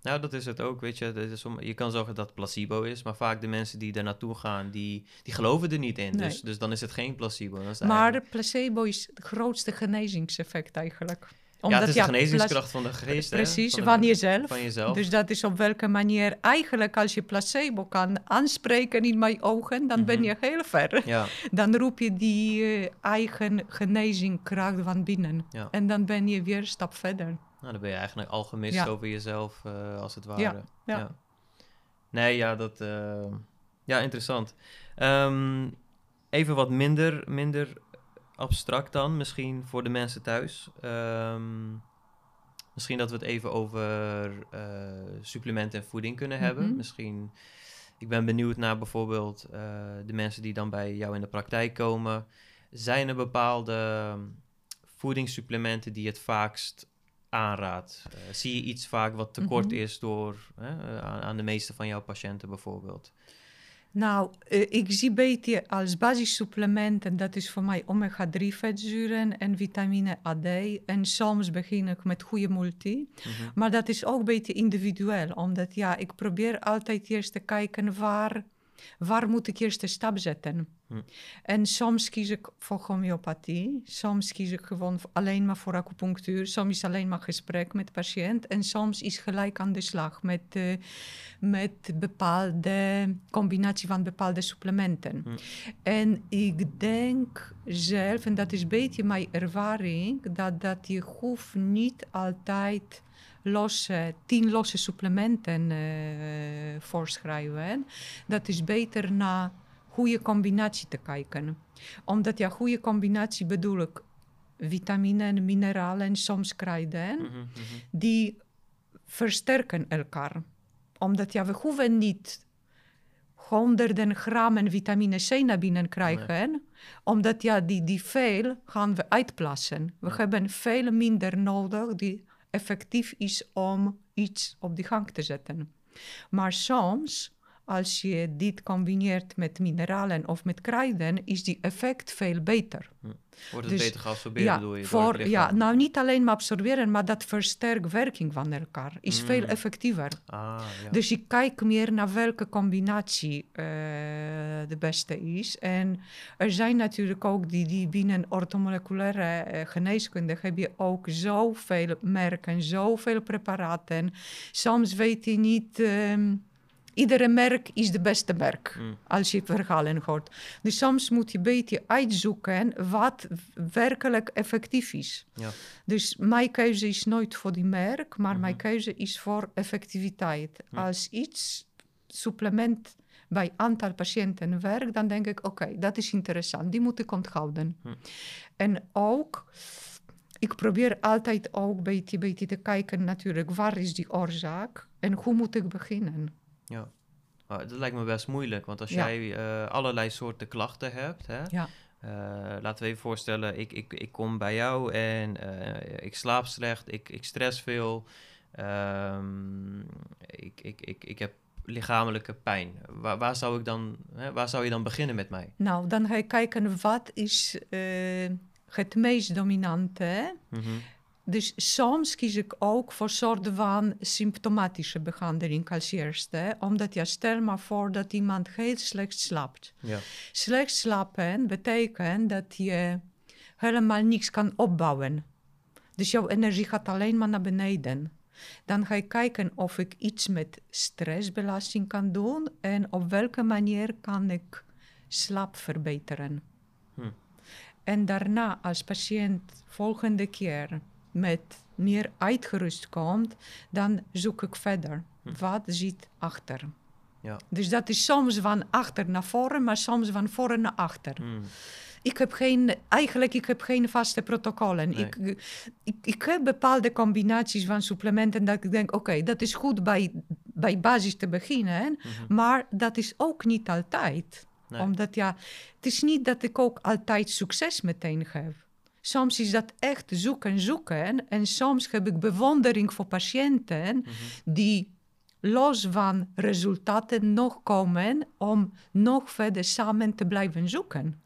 Nou, dat is het ook, weet je. is om, je kan zeggen dat het placebo is, maar vaak de mensen die er naartoe gaan, die, die geloven er niet in. Dus, dus dan is het geen placebo. maar eigenlijk... placebo is het grootste genezingseffect eigenlijk. Omdat, ja, het is de genezingskracht van de geest. Precies, van, van, jezelf. van, jezelf. Dus dat is op welke manier eigenlijk als je placebo kan aanspreken in mijn ogen, dan ben mhm. je heel ver. Ja. Dan roep je die uh, eigen genezingskracht van binnen. Ja. En dan ben je weer een stap verder. Nou, dan ben je eigenlijk al gemist over jezelf, uh, als het ware. Ja, ja. Nee, ja, dat... Uh, ja, interessant. Um, even wat minder, minder abstract dan, misschien voor de mensen thuis. Ehm, misschien dat we het even over uh, supplementen en voeding kunnen hebben. Mhm. Misschien, ik ben benieuwd naar bijvoorbeeld eh, de mensen die dan bij jou in de praktijk komen. Zijn er bepaalde voedingssupplementen die het vaakst aanraadt? Eh, zie je iets vaak wat tekort Mhm. is door, aan, aan de meeste van jouw patiënten bijvoorbeeld? Nou, eh, ik zie beetje als basissupplementen, dat is voor mij omega-3 vetzuren en vitamine AD. En soms begin ik met goede multi. Mhm. Maar dat is ook een beetje individueel, omdat ja, ik probeer altijd eerst te kijken waar, waar moet ik eerst de stap zetten. Hm. En soms kies ik voor homeopathie, soms kies ik gewoon alleen maar voor acupunctuur, soms is alleen maar gesprek met de patiënt en soms is gelijk aan de slag met, eh, met bepaalde combinatie van bepaalde supplementen. Hm. En ik denk zelf, en dat is een beetje mijn ervaring, dat, dat je hoeft niet altijd losse, tien losse supplementen eh voorschrijven. Dat is beter naar goede combinatie te kijken. Omdat ja, goede combinatie bedoel ik vitamine en mineralen en soms kruiden, Mhm, mhm. die versterken elkaar. Omdat ja, we hoeven niet honderden grammen vitamine C naar binnen krijgen, omdat ja, die, die veel gaan we uitplassen. We Ja. hebben veel minder nodig die effectief is om iets op de gang te zetten. Maar soms, als je dit combineert met mineralen of met kruiden, is die effect veel beter. Wordt het Dus, beter geabsorbeerd, Ja, bedoel je? door voor, ja, nou niet alleen maar absorberen, maar dat versterkt werking van elkaar. Is veel Mm. effectiever. Ah, ja. Dus ik kijk meer naar welke combinatie eh, de beste is. En er zijn natuurlijk ook die, die binnen orthomoleculaire eh, geneeskunde heb je ook zoveel merken, zoveel preparaten. Soms weet je niet. ehm, iedere merk is de beste merk, Mm. als je verhalen hoort. Dus soms moet je een beetje uitzoeken wat werkelijk effectief is. Ja. Dus mijn keuze is nooit voor die merk, maar mijn Mhm. keuze is voor effectiviteit. Als iets supplement bij aantal patiënten werkt, dan denk ik, oké, dat is interessant, die moet ik onthouden. En ook, ik probeer altijd ook een beetje, beetje te kijken natuurlijk, waar is die oorzaak en hoe moet ik beginnen? Ja. Dat lijkt me best moeilijk, want als Ja. jij eh, allerlei soorten klachten hebt, hè, Ja. eh, laten we even voorstellen, ik, ik, ik kom bij jou en eh, ik slaap slecht, ik, ik stress veel, ehm, ik, ik, ik, ik heb lichamelijke pijn. Waar, waar, zou ik dan, hè, waar zou je dan beginnen met mij? Nou, dan ga je kijken wat is het meest dominante. Dus soms kies ik ook voor soorten van symptomatische behandeling als eerste. Omdat ja, stel maar voor dat iemand heel slecht slaapt. Ja. Slecht slapen betekent dat je helemaal niks kan opbouwen. Dus jouw energie gaat alleen maar naar beneden. Dan ga je kijken of ik iets met stressbelasting kan doen en op welke manier kan ik slaap verbeteren. Hm. En daarna, als patiënt volgende keer met meer uitgerust komt, dan zoek ik verder. Hm. Wat zit achter? Ja. Dus dat is soms van achter naar voren, maar soms van voren naar achter. Mm. Ik heb geen, eigenlijk ik heb geen vaste protocollen. Nee. Ik, ik, ik heb bepaalde combinaties van supplementen dat ik denk, oké, dat is goed bij, bij basis te beginnen, Mhm. maar dat is ook niet altijd. Nee. Omdat ja, het is niet dat ik ook altijd succes meteen heb. Soms is dat echt zoeken, zoeken. En soms heb ik bewondering voor patiënten Mhm. die los van resultaten nog komen om nog verder samen te blijven zoeken.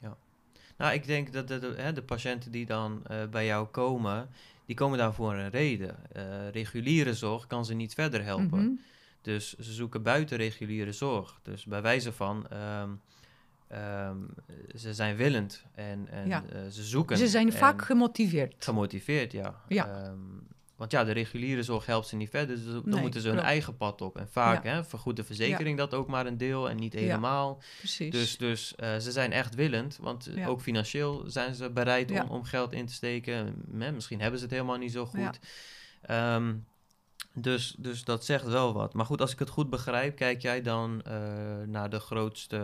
Nou, ik denk dat de, de, hè, de patiënten die dan eh, bij jou komen, die komen daar voor een reden. Eh, reguliere zorg kan ze niet verder helpen. Mhm. Dus ze zoeken buiten reguliere zorg. Dus bij wijze van, ehm, ehm, ze zijn willend en, en Ja. eh, ze zoeken. Ze zijn vaak gemotiveerd. gemotiveerd, ja. Ja. Ehm, want ja, de reguliere zorg helpt ze niet verder, dus dan Nee, moeten ze hun klopt. eigen pad op. En vaak hè, vergoedt de verzekering dat ook maar een deel en niet Ja. helemaal. Precies. Dus, dus eh, ze zijn echt willend, want eh, Ja. ook financieel zijn ze bereid Ja. om, om geld in te steken. Misschien hebben ze het helemaal niet zo goed. Ja. Dus, dus dat zegt wel wat. Maar goed, als ik het goed begrijp, kijk jij dan eh, naar de grootste,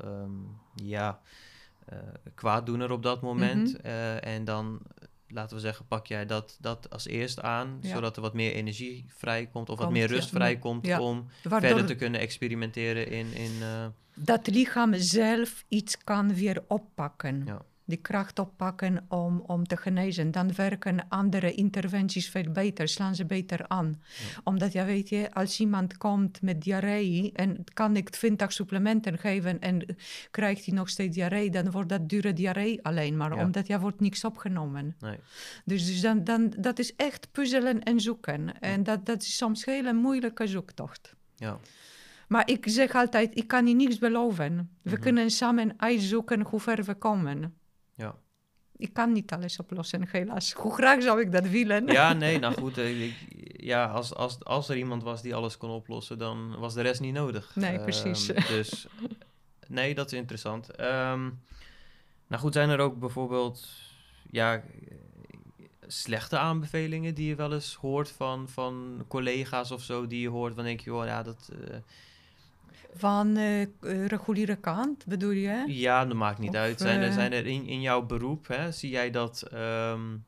ehm, ja, kwaaddoener op dat moment. en dan laten we zeggen, pak jij dat, dat als eerst aan, zodat er wat meer energie vrijkomt of wat meer rust vrijkomt om verder te kunnen experimenteren in. in Dat lichaam zelf iets kan weer oppakken. Ja die kracht oppakken om, om te genezen. Dan werken andere interventies veel beter, slaan ze beter aan. Omdat, ja, weet je, als iemand komt met diarree en kan ik 20 supplementen geven en krijgt hij nog steeds diarree, dan wordt dat dure diarree alleen maar, omdat ja, wordt niks opgenomen. Nee. Dus, dus dan, dan, dat is echt puzzelen en zoeken. En dat, dat is soms een hele moeilijke zoektocht. Ja. Maar ik zeg altijd, ik kan je niets beloven. We mhm. kunnen samen uitzoeken hoe ver we komen. Ja. Ik kan niet alles oplossen, helaas. Hoe graag zou ik dat willen? Ja, nee, nou goed. Eh, ja, als, als, als er iemand was die alles kon oplossen, dan was de rest niet nodig. Nee, ehm, precies. Dus nee, dat is interessant. Ehm, nou goed, zijn er ook bijvoorbeeld ja, slechte aanbevelingen die je wel eens hoort van, van collega's of zo, die je hoort, van denk je, oh ja, dat... Uh, van uh, reguliere kant, bedoel je? Ja, dat maakt niet uit. Zijn er, eh, zijn er in, in jouw beroep, hè, zie jij dat, um,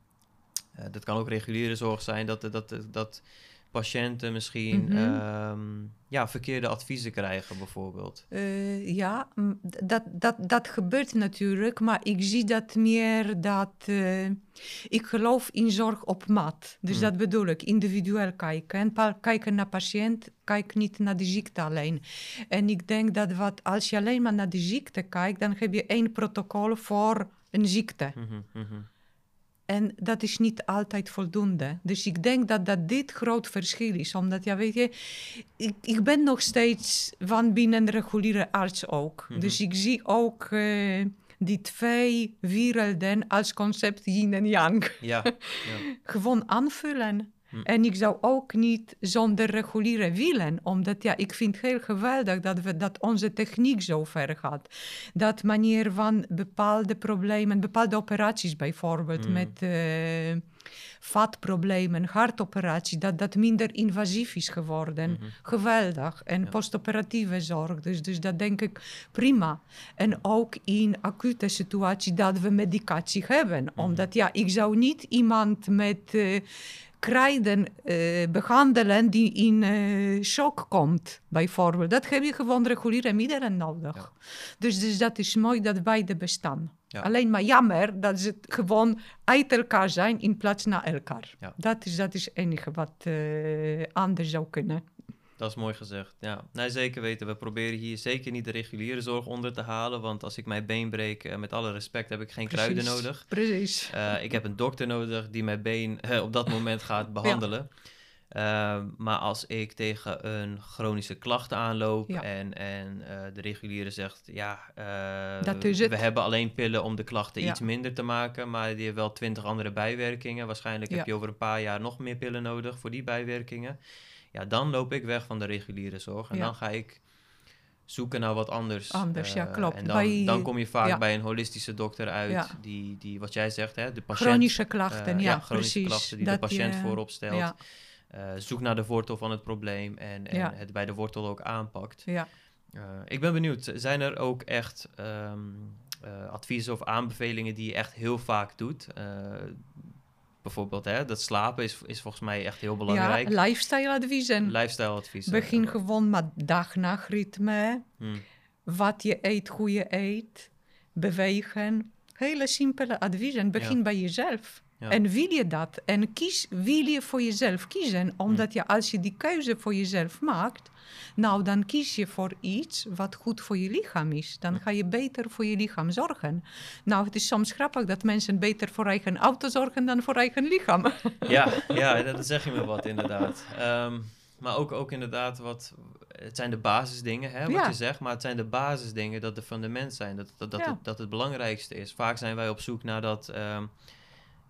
dat kan ook reguliere zorg zijn, dat, dat, dat, dat patiënten misschien mhm. ehm, ja, verkeerde adviezen krijgen, bijvoorbeeld? Uh, ja, dat, dat, dat gebeurt natuurlijk, maar ik zie dat meer dat. Uh, ik geloof in zorg op maat. Dus mm. dat bedoel ik, individueel kijken. En kijken naar patiënt, kijk niet naar de ziekte alleen. En ik denk dat wat, als je alleen maar naar de ziekte kijkt, dan heb je één protocol voor een ziekte. Mm -hmm, en dat is niet altijd voldoende. Dus ik denk dat, dat dit groot verschil is. Omdat, ja, weet je, ik, ik ben nog steeds van binnen reguliere arts ook. Mhm. Dus ik zie ook uh, die twee werelden als concept yin en yang. Ja, ja. Gewoon aanvullen. Hm. En ik zou ook niet zonder reguliere willen, omdat ja, ik vind heel geweldig dat, we, dat onze techniek zo ver gaat. Dat manier van bepaalde problemen, bepaalde operaties bijvoorbeeld, hm. met uh, vatproblemen, hartoperatie, dat dat minder invasief is geworden. Mhm. Geweldig. En postoperatieve zorg, dus, dus dat denk ik prima. En ook in acute situaties dat we medicatie hebben. Mhm. Omdat ja, ik zou niet iemand met... Uh, krijden uh, behandelen die in uh, shock komt, bijvoorbeeld. Dat heb je gewoon reguliere middelen nodig. Dus, dus dat is mooi dat beide bestaan. Alleen maar jammer dat ze gewoon uit elkaar zijn in plaats naar elkaar. Dat, is, dat is het enige wat uh, anders zou kunnen. Dat is mooi gezegd. Ja, nee, zeker weten. We proberen hier zeker niet de reguliere zorg onder te halen. Want als ik mijn been breek, uh, met alle respect, heb ik geen kruiden nodig. Precies. Uh, ik heb een dokter nodig die mijn been uh, op dat moment gaat behandelen. Ja. maar als ik tegen een chronische klacht aanloop ja. en, en de reguliere zegt, ja, we hebben alleen pillen om de klachten iets minder te maken, maar die hebben wel twintig andere bijwerkingen. Waarschijnlijk heb je over een paar jaar nog meer pillen nodig voor die bijwerkingen ja, dan loop ik weg van de reguliere zorg. En dan ga ik zoeken naar wat anders. Anders, ja, eh, klopt. En dan, dan kom je vaak bij een holistische dokter uit, die, die, wat jij zegt, hè, de patiënt... Chronische klachten, uh, ja, chronische precies. klachten die de patiënt voorop stelt. Uh, zoek naar de wortel van het probleem en, en het bij de wortel ook aanpakt. Ja. ik ben benieuwd, zijn er ook echt um, adviezen of aanbevelingen die je echt heel vaak doet? Bijvoorbeeld, hè, dat slapen is, is volgens mij echt heel belangrijk. Ja, lifestyle-adviezen. Lifestyle-adviezen. Begin gewoon met dag-nachtritme. Hmm. Wat je eet, hoe je eet. Bewegen. Hele simpele adviezen. Begin bij jezelf. En wil je dat? En kies, wil je voor jezelf kiezen? Omdat je, als je die keuze voor jezelf maakt, nou dan kies je voor iets wat goed voor je lichaam is. Dan ga je beter voor je lichaam zorgen. Nou, het is soms grappig dat mensen beter voor eigen auto zorgen dan voor eigen lichaam. Ja, ja dat zeg je me wat inderdaad. Ehm, maar ook, ook inderdaad wat, het zijn de basisdingen, hè, wat je zegt, maar het zijn de basisdingen dat de fundament zijn, dat, dat, dat, het, dat het belangrijkste is. Vaak zijn wij op zoek naar dat, ehm,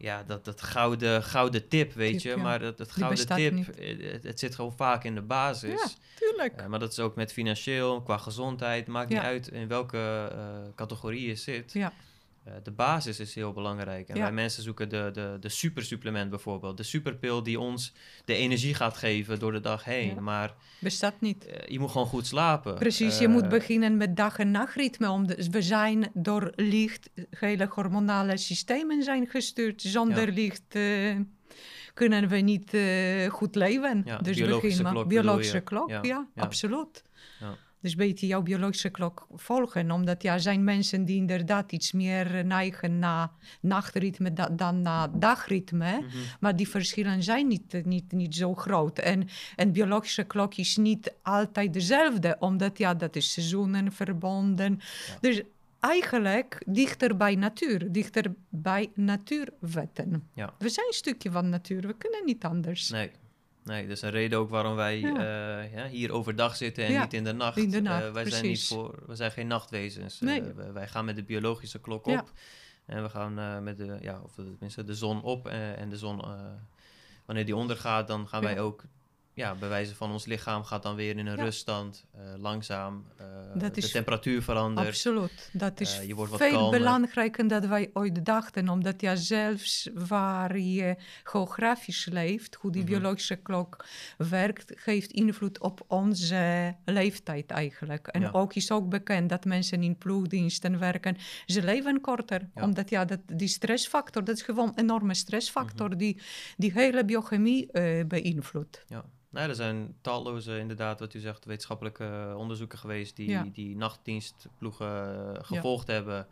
ja, dat, dat gouden, gouden tip, weet je. Maar dat, dat gouden tip, eh, het, het, zit gewoon vaak in de basis. Ja, tuurlijk. Uh, maar dat is ook met financieel, qua gezondheid. Maakt niet uit in welke uh, categorie je zit. Ja. Eh, de basis is heel belangrijk. En wij mensen zoeken de, de, de supersupplement bijvoorbeeld. De superpil die ons de energie gaat geven door de dag heen. Maar bestaat niet. Uh, je moet gewoon goed slapen. Precies, je moet beginnen met dag- en nachtritme. Om we zijn door licht, hele hormonale systemen zijn gestuurd. Zonder licht kunnen we niet goed leven. dus biologische klok. Biologische klok, ja, absoluut. Dus beter jouw biologische klok volgen. Omdat ja, zijn mensen die inderdaad iets meer neigen naar nachtritme dan naar dagritme. Mhm. Maar die verschillen zijn niet, niet, niet zo groot. En een biologische klok is niet altijd dezelfde. Omdat ja, dat is seizoenen verbonden. Dus eigenlijk dichter bij natuur, dichter bij natuurwetten. Ja. We zijn een stukje van natuur, we kunnen niet anders. Nee, Nee, dat is een reden ook waarom wij eh, ja, hier overdag zitten en niet in de nacht. In de nacht uh, wij zijn niet voor, we zijn geen nachtwezens. Nee. Uh, wij gaan met de biologische klok op. En we gaan met de, ja, of tenminste de zon op en de zon, wanneer die ondergaat, dan gaan wij ook ja, bewijzen van ons lichaam gaat dan weer in een ruststand, uh, langzaam. Uh, de temperatuur verandert. Absoluut. Dat is uh, wat veel belangrijker dan wij ooit dachten. Omdat ja, zelfs waar je geografisch leeft, hoe die mhm. biologische klok werkt, geeft invloed op onze leeftijd eigenlijk. En ook is ook bekend dat mensen in ploegdiensten werken, ze leven korter. Omdat ja, dat, die stressfactor, dat is gewoon een enorme stressfactor mhm. die die hele biochemie beïnvloedt. Ja. Nou, er zijn talloze, inderdaad, wat u zegt, wetenschappelijke eh, onderzoeken geweest die die nachtdienstploegen uh, gevolgd hebben.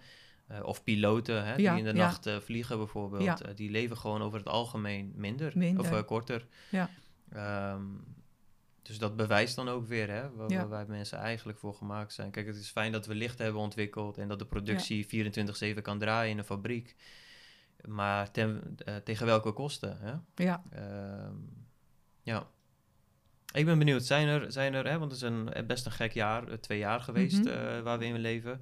Uh, of piloten hè, die in de nacht vliegen bijvoorbeeld. die leven gewoon over het algemeen minder, of korter. Ja. Um, dus dat bewijst dan ook weer hè, waar, waar, wij mensen eigenlijk voor gemaakt zijn. Kijk, het is fijn dat we licht hebben ontwikkeld en dat de productie 24-7 kan draaien in een fabriek. Maar ten, tegen welke kosten? Hè? Ja. Uh, ja. Ik ben benieuwd, zijn er, zijn er hè, want het is een, eh, best een gek jaar, eh, twee jaar geweest mhm. eh, waar we in leven.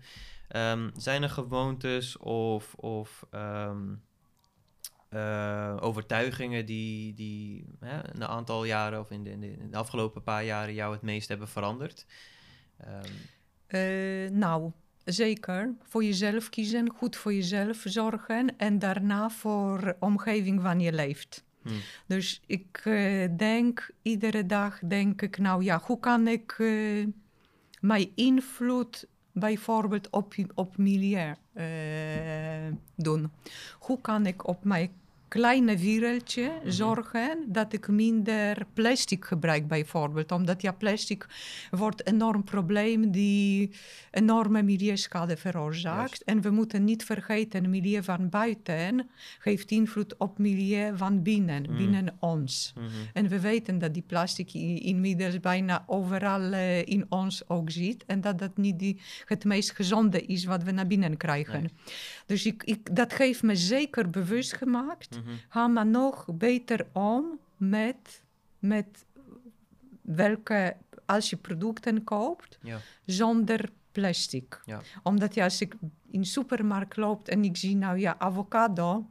Um, zijn er gewoontes of, of um, uh, overtuigingen die, die hè, een aantal jaren of in de, in, de, in de, afgelopen paar jaren jou het meest hebben veranderd? Um. Uh, nou, zeker. Voor jezelf kiezen, goed voor jezelf zorgen en daarna voor de omgeving waar je leeft. Hmm. Dus ik uh, denk, iedere dag denk ik, nou ja, hoe kan ik uh, mijn invloed bijvoorbeeld op, op milieu uh, doen? Hoe kan ik op mijn kleine wereldje mhm. zorgen dat ik minder plastic gebruik bijvoorbeeld. Omdat ja, plastic wordt een enorm probleem die enorme milieuschade veroorzaakt. En we moeten niet vergeten, milieu van buiten geeft invloed op milieu van binnen, mhm. binnen ons. Mhm. En we weten dat die plastic inmiddels bijna overal uh, in ons ook zit. En dat dat niet die, het meest gezonde is wat we naar binnen krijgen. Dus ik, ik, dat heeft me zeker bewust gemaakt mm Ga maar nog beter om met, met welke, als je producten koopt, zonder plastic. Ja. Omdat ja, als ik in de supermarkt loop en ik zie nou ja, avocado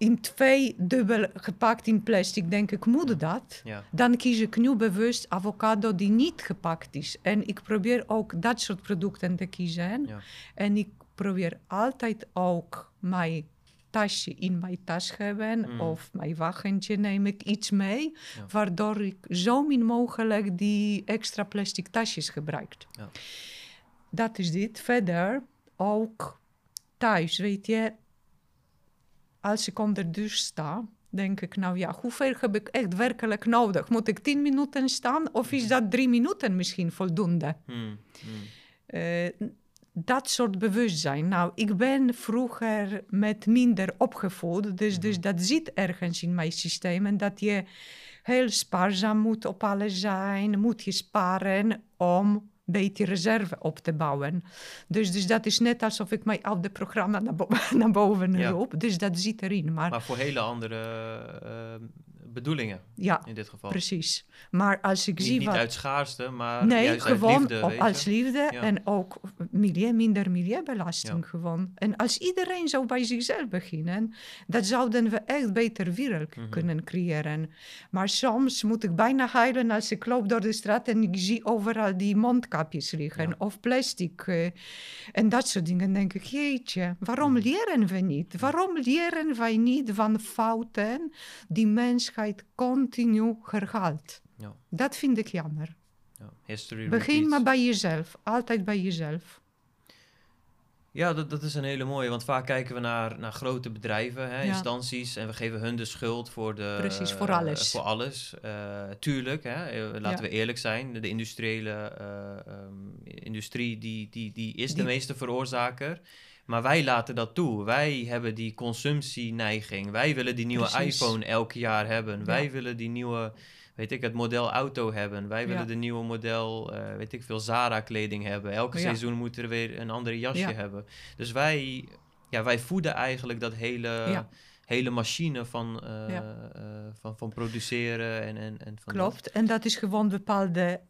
in twee dubbel gepakt in plastic, denk ik, moet dat? Dan kies ik nu bewust avocado die niet gepakt is. En ik probeer ook dat soort producten te kiezen. En ik probeer altijd ook mijn tasje in mijn tas hebben mm. of mijn wagentje neem ik iets mee, waardoor ik zo min mogelijk die extra plastic tasjes gebruik. Ja. Dat is dit. Verder ook thuis, weet je, als ik onder de douche sta, denk ik, nou ja, hoeveel heb ik echt werkelijk nodig? Moet ik tien minuten staan of is mm. dat drie minuten misschien voldoende? Mm. Uh, dat soort bewustzijn. Nou, ik ben vroeger met minder opgevoed, dus, dus mhm. dat zit ergens in mijn systeem. En dat je heel spaarzaam moet op alles zijn, moet je sparen om een beetje reserve op te bouwen. Dus, dus dat is net alsof ik mijn oude programma naar, naar boven ja. roep. Dus dat zit erin. Maar, maar voor hele andere uh, bedoelingen. Ja, in dit geval. precies. Maar als ik niet, zie niet wat... uit schaarste, maar Nee, juist gewoon uit liefde. als liefde Ja. en ook milieu, minder milieubelasting Ja. gewoon. En als iedereen zou bij zichzelf beginnen, dan zouden we echt beter wereld Mhm. kunnen creëren. Maar soms moet ik bijna huilen als ik loop door de straat en ik zie overal die mondkapjes liggen Ja. of plastic. eh, en dat soort dingen. denk ik, jeetje, waarom Mhm. leren we niet? Waarom leren wij niet van fouten die mensheid continu herhaalt? Ja. Dat vind ik jammer. Ja, History Begin maar bij jezelf. Altijd bij jezelf. Ja, dat, dat is een hele mooie. Want vaak kijken we naar, naar grote bedrijven, hè, Ja. instanties. En we geven hun de schuld voor de... Precies, voor alles. voor alles. Eh, tuurlijk, hè, eh, laten Ja. we eerlijk zijn. De, de industriële eh, ehm, industrie die, die, die is de meeste veroorzaker. Maar wij laten dat toe. Wij hebben die consumptieneiging. Wij willen die nieuwe Precies. iPhone elk jaar hebben. Ja. Wij willen die nieuwe, weet ik, het model auto hebben. Wij willen Ja. de nieuwe model, eh, weet ik veel, Zara-kleding hebben. Elke Ja. seizoen moet er weer een andere jasje Ja. hebben. Dus wij, ja, wij voeden eigenlijk dat hele, hele machine van, eh, Ja. eh, van, van produceren en, en, en van Klopt. En dat is gewoon bepaalde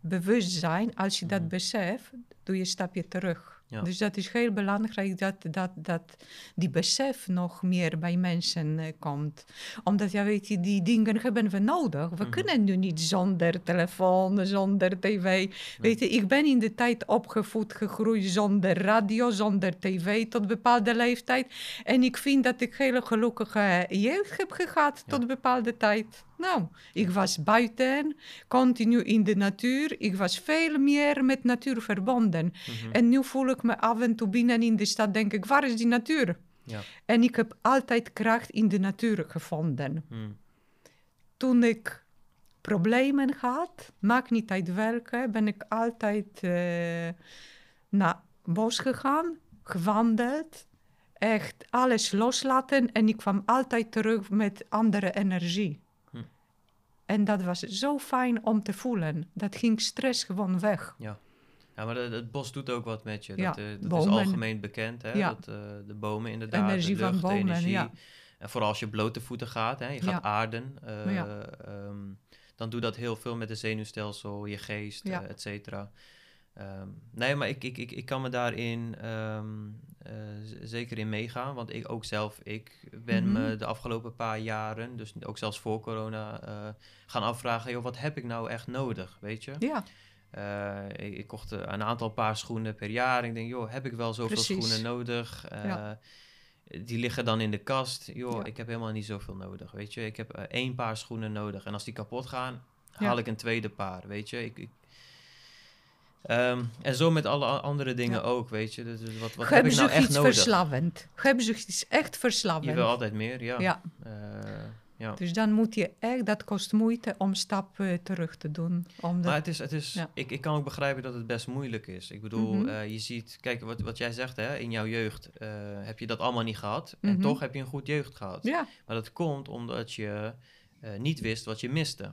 bewustzijn. Als je dat Mhm. beseft, doe je een stapje terug. Ja. Dus dat is heel belangrijk dat, dat, dat die besef nog meer bij mensen eh, komt. Omdat, ja, weet je, die dingen hebben we nodig. We Mhm. kunnen nu niet zonder telefoon, zonder tv. Weet je, ik ben in de tijd opgevoed, gegroeid zonder radio, zonder tv tot bepaalde leeftijd. En ik vind dat ik hele gelukkige jeugd heb gehad Ja. tot bepaalde tijd. Nou, ik was buiten, continu in de natuur. Ik was veel meer met natuur verbonden. Mhm. En nu voel ik me af en toe binnen in de stad, denk ik, waar is die natuur? Ja. En ik heb altijd kracht in de natuur gevonden. Mm. Toen ik problemen had, maakt niet uit welke, ben ik altijd eh, naar bos gegaan, gewandeld, echt alles loslaten en ik kwam altijd terug met andere energie. En dat was zo fijn om te voelen. Dat ging stress gewoon weg. Ja, maar de- het bos doet ook wat met je. Ja, dat eh, dat is algemeen bekend, hè? Ja. Dat, eh, de bomen inderdaad, Energie de van lucht, de bomen, energie. ja. En vooral als je blote voeten gaat, hè? je gaat Ja. aarden, eh, Ja. ehm, dan doet dat heel veel met het zenuwstelsel, je geest, Ja. et cetera. Ehm, nee, maar ik, ik, ik, ik kan me daarin ehm, eh, zeker in meegaan. Want ik ook zelf, ik ben Mhm. me de afgelopen paar jaren, dus ook zelfs voor corona, eh, gaan afvragen, joh, wat heb ik nou echt nodig, weet je? Ja, Eh, ik, ik kocht een aantal paar schoenen per jaar. Ik denk, joh, heb ik wel zoveel Precies. schoenen nodig? Ja. Die liggen dan in de kast. Joh, Ja. ik heb helemaal niet zoveel nodig, weet je. Ik heb één paar schoenen nodig. En als die kapot gaan, Ja. haal ik een tweede paar, weet je. Ik, ik, Ehm, en zo met alle andere dingen Ja. ook, weet je. Dus, dus wat wat heb ik nou echt iets nodig? verslavend. Hebben ze iets echt verslavend. Je wil altijd meer, ja. Ja, Eh, ja. dus dan moet je echt, dat kost moeite om stappen terug te doen. Omdat, Maar het is, het is, Ja. ik, ik kan ook begrijpen dat het best moeilijk is. Ik bedoel, Mhm. eh, je ziet, kijk wat, wat jij zegt, hè, in jouw jeugd eh, heb je dat allemaal niet gehad. En Mhm. toch heb je een goed jeugd gehad. ja, Maar dat komt omdat je niet wist wat je miste.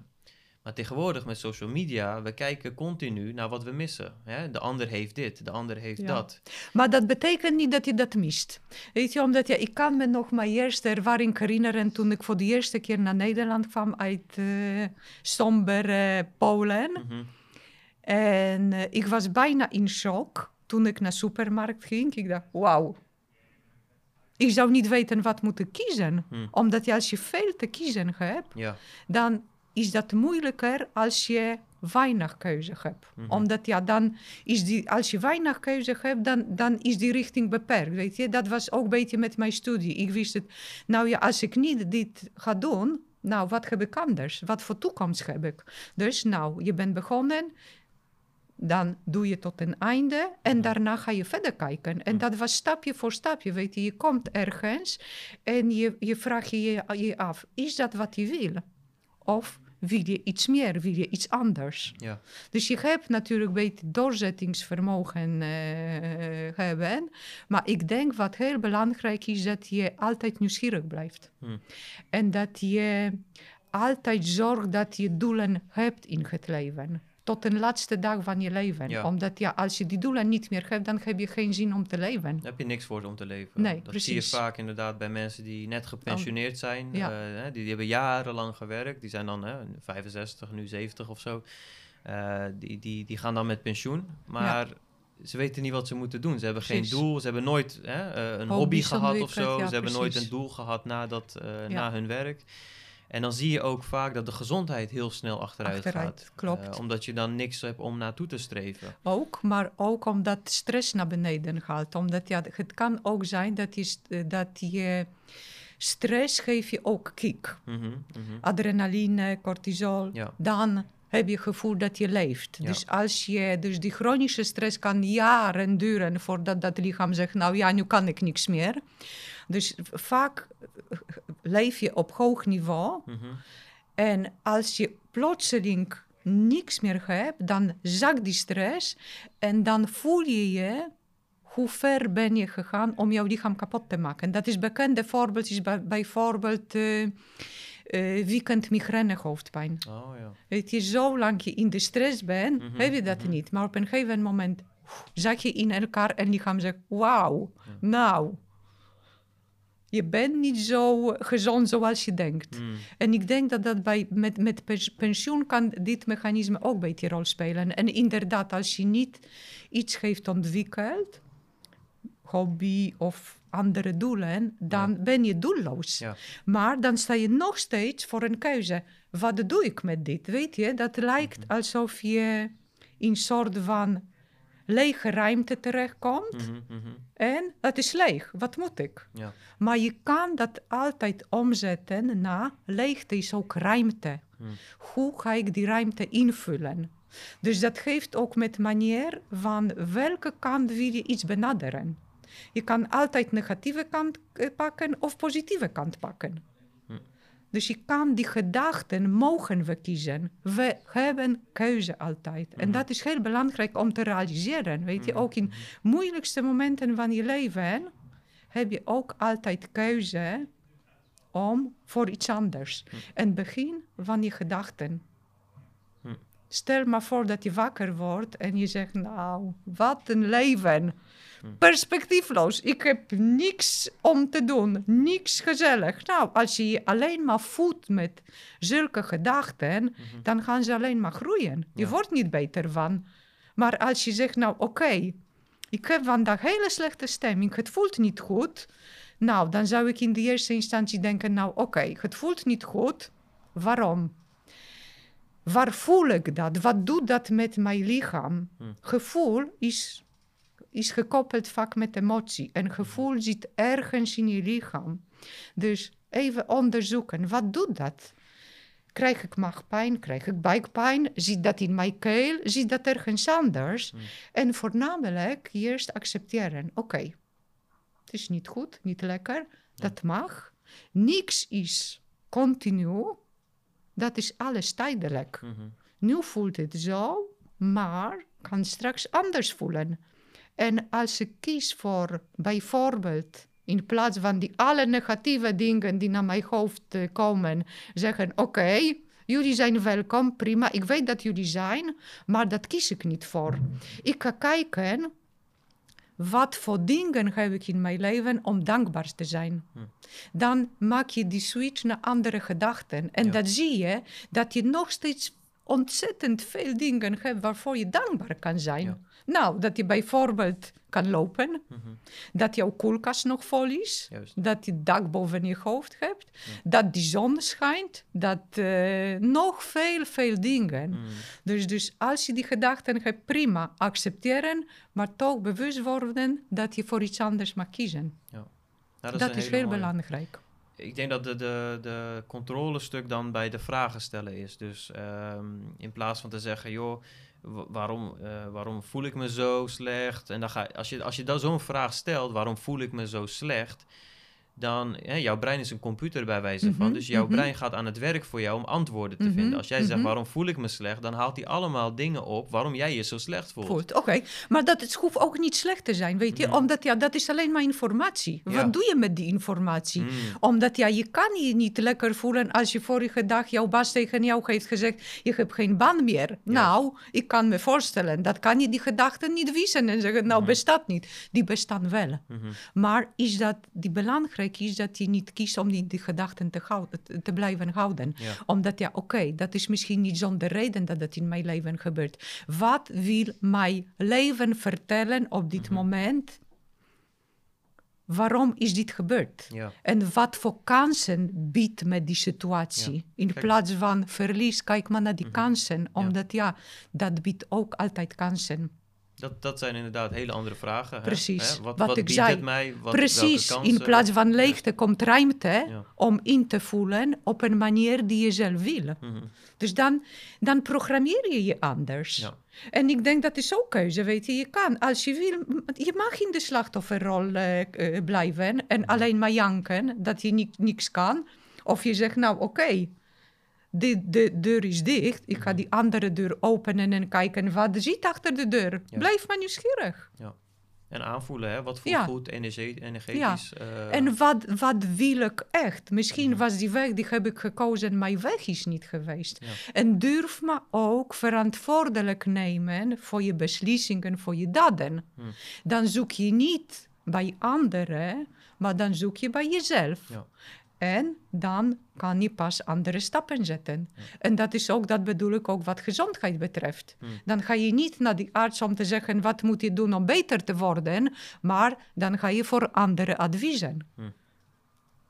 Maar tegenwoordig met social media, we kijken continu naar wat we missen. Hè? De ander heeft dit, de ander heeft Ja. dat. maar dat betekent niet dat je dat mist. Weet je, omdat ja, ik kan me nog mijn eerste ervaring herinneren toen ik voor de eerste keer naar Nederland kwam uit somber eh, Polen. Mhm. En eh, ik was bijna in shock toen ik naar de supermarkt ging. Ik dacht, wauw. Ik zou niet weten wat moeten kiezen. Hm. Omdat je, als je veel te kiezen hebt, Ja, dan is dat moeilijker als je weinig keuze hebt. Mhm. Omdat ja, dan is die, als je weinig keuze hebt, dan, dan is die richting beperkt. Weet je? Dat was ook een beetje met mijn studie. Ik wist het, nou ja, als ik niet dit ga doen, nou, wat heb ik anders? Wat voor toekomst heb ik? Dus nou, je bent begonnen, dan doe je tot een einde en daarna ga je verder kijken. En dat was stapje voor stapje, weet je. Je komt ergens en je, je vraagt je, je af, is dat wat je wil? Of wil je iets meer, wil je iets anders? ja. Dus je hebt natuurlijk beetje doorzettingsvermogen eh, hebben. Maar ik denk wat heel belangrijk is, dat je altijd nieuwsgierig blijft. Hm. En dat je altijd zorgt dat je doelen hebt in het leven. Tot de laatste dag van je leven. Ja. Omdat ja, als je die doelen niet meer hebt, dan heb je geen zin om te leven. Heb je niks voor om te leven. Nee, dat zie je vaak inderdaad bij mensen die net gepensioneerd zijn. Ja. eh, die, die hebben jarenlang gewerkt. Die zijn dan hè, 65, nu 70 of zo. Eh, die, die, die gaan dan met pensioen. Maar ze weten niet wat ze moeten doen. Ze hebben Precies. geen doel. Ze hebben nooit hè, eh, een hobby gehad of zo. ja, ze hebben nooit een doel gehad na, dat, Ja. na hun werk. En dan zie je ook vaak dat de gezondheid heel snel achteruit, Achteruit, gaat. klopt. Eh, omdat je dan niks hebt om naartoe te streven. Ook, maar ook omdat stress naar beneden gaat. Omdat ja, het kan ook zijn dat je, eh, dat je stress geeft je ook kick. Mhm, mhm. Adrenaline, cortisol. Ja. Dan heb je het gevoel dat je leeft. Ja. Dus als je, dus die chronische stress kan jaren duren voordat dat lichaam zegt, nou ja, nu kan ik niks meer. Dus vaak eh, leef je op hoog niveau. Mhm. En als je plotseling niks meer hebt, dan zakt die stress en dan voel je je hoe ver ben je gegaan om jouw lichaam kapot te maken. Dat is bekende voorbeeld is bij- bijvoorbeeld eh eh, weekend migraine hoofdpijn. Oh ja. Weet je, zolang je in de stress bent, Mhm, heb je dat mhm. niet. Maar op een gegeven moment zak je in elkaar en lichaam zegt, wauw, nou, je bent niet zo gezond zoals je denkt. Mm. En ik denk dat dat bij, met, met pens- pensioen kan dit mechanisme ook een beetje rol spelen. En inderdaad, als je niet iets heeft ontwikkeld, hobby of andere doelen, dan ben je doelloos. Ja. Maar dan sta je nog steeds voor een keuze. Wat doe ik met dit? Weet je, dat lijkt Mhm. alsof je in een soort van lege ruimte terechtkomt. Mhm. En het is leeg. Wat moet ik? Ja. Maar je kan dat altijd omzetten naar leegte is ook ruimte. Hmm. Hoe ga ik die ruimte invullen? Dus dat geeft ook met manier van welke kant wil je iets benaderen. Je kan altijd negatieve kant eh, pakken of positieve kant pakken. Dus je kan die gedachten mogen we kiezen. We hebben keuze altijd. En dat is heel belangrijk om te realiseren. Weet je, ook in moeilijkste momenten van je leven heb je ook altijd keuze om voor iets anders. En begin van je gedachten. Stel maar voor dat je wakker wordt en je zegt, nou, wat een leven. Hm. Perspectiefloos. Ik heb niks om te doen. Niks gezellig. Nou, als je je alleen maar voedt met zulke gedachten, dan gaan ze alleen maar groeien. Je Mhm. Ja. wordt niet beter van. Maar als je zegt, nou oké, ik heb vandaag hele slechte stemming, het voelt niet goed. Nou, dan zou ik in de eerste instantie denken, nou oké, het voelt niet goed. Waarom? Waar voel ik dat? Wat doet dat met mijn lichaam? Hmm. Gevoel is, is gekoppeld vaak met emotie. En gevoel zit ergens in je lichaam. Dus even onderzoeken, wat doet dat? Krijg ik maagpijn? Krijg ik buikpijn? Zit dat in mijn keel? Zit dat ergens anders? Hmm. En voornamelijk eerst accepteren. Oké, het is niet goed, niet lekker. Dat mag. Niks is continu. Dat is alles tijdelijk. Mhm. Nu voelt het zo, maar kan straks anders voelen. En als ik kies voor bijvoorbeeld, in plaats van die alle negatieve dingen die naar mijn hoofd eh, komen, zeggen: Oké, jullie zijn welkom, prima, ik weet dat jullie zijn, maar dat kies ik niet voor. Ik ga kijken. Wat voor dingen heb ik in mijn leven om dankbaar te zijn? Dan maak je die switch naar andere gedachten. En Ja. dan zie je dat je nog steeds ontzettend veel dingen hebt waarvoor je dankbaar kan zijn. Ja. Nou, dat je bijvoorbeeld kan lopen, Mhm. dat jouw koelkast nog vol is, Juist. dat je dak boven je hoofd hebt, dat die zon schijnt, dat eh, nog veel, veel dingen. Mhm. Dus, dus als je die gedachten hebt, prima, accepteren, maar toch bewust worden dat je voor iets anders mag kiezen. Ja. Dat, een is heel mooie. belangrijk. Ik denk dat de, de, de controlestuk dan bij de vragen stellen is. Dus ehm, in plaats van te zeggen, joh, wa- waarom, eh, waarom voel ik me zo slecht? En dan ga, als je, als je dan zo'n vraag stelt, waarom voel ik me zo slecht? Dan, hè, jouw brein is een computer bij wijze van, Mhm, dus jouw mhm. brein gaat aan het werk voor jou om antwoorden te Mhm, vinden. Als jij zegt, waarom voel ik me slecht, dan haalt hij allemaal dingen op waarom jij je zo slecht voelt. Voelt, oké. Maar dat, het hoeft ook niet slecht te zijn, weet je. Omdat ja, dat is alleen maar informatie. Ja. Wat doe je met die informatie? Mm, Omdat ja, je kan je niet lekker voelen als je vorige dag jouw baas tegen jou heeft gezegd, je hebt geen baan meer. Nou, ik kan me voorstellen, dat kan je die gedachten niet wiezen en zeggen, nou, bestaat niet. Die bestaan wel. Maar is dat, die belangrijk is dat je niet kiest om die, die gedachten te, houden, te blijven houden. Ja. Omdat ja, oké, dat is misschien niet zonder reden dat het in mijn leven gebeurt. Wat wil mijn leven vertellen op dit Mhm. moment? Waarom is dit gebeurd? Ja. En wat voor kansen biedt met die situatie? Ja. In Kijk. plaats van verlies, kijk maar naar die Mhm. kansen. Omdat ja, dat biedt ook altijd kansen. Dat, dat zijn inderdaad hele andere vragen. Hè? Precies, Hè? Wat, wat wat ik biedt zei. het mij? Wat, Precies, in plaats van leegte komt ruimte Ja. om in te voelen op een manier die je zelf wil. Mhm. Dus dan, dan programmeer je je anders. Ja. En ik denk dat is ook keuze, weet je. Je kan, als je wil, je mag in de slachtofferrol eh, eh, blijven en alleen maar janken dat je ni- niks kan. Of je zegt, nou oké, de, de deur is dicht. Ik ga die andere deur openen en kijken wat er zit achter de deur. Ja. Blijf maar nieuwsgierig. En aanvoelen, hè? wat voelt Ja. goed, energie, energetisch. eh, En wat, wat wil ik echt? Misschien Mhm. was die weg, die heb ik gekozen, mijn weg is niet geweest. Ja. En durf maar ook verantwoordelijk nemen voor je beslissingen, voor je daden. Hmm. Dan zoek je niet bij anderen, maar dan zoek je bij jezelf. En dan kan je pas andere stappen zetten. Ja. En dat is ook, dat bedoel ik ook wat gezondheid betreft. Dan ga je niet naar die arts om te zeggen wat moet je doen om beter te worden, maar dan ga je voor andere adviezen.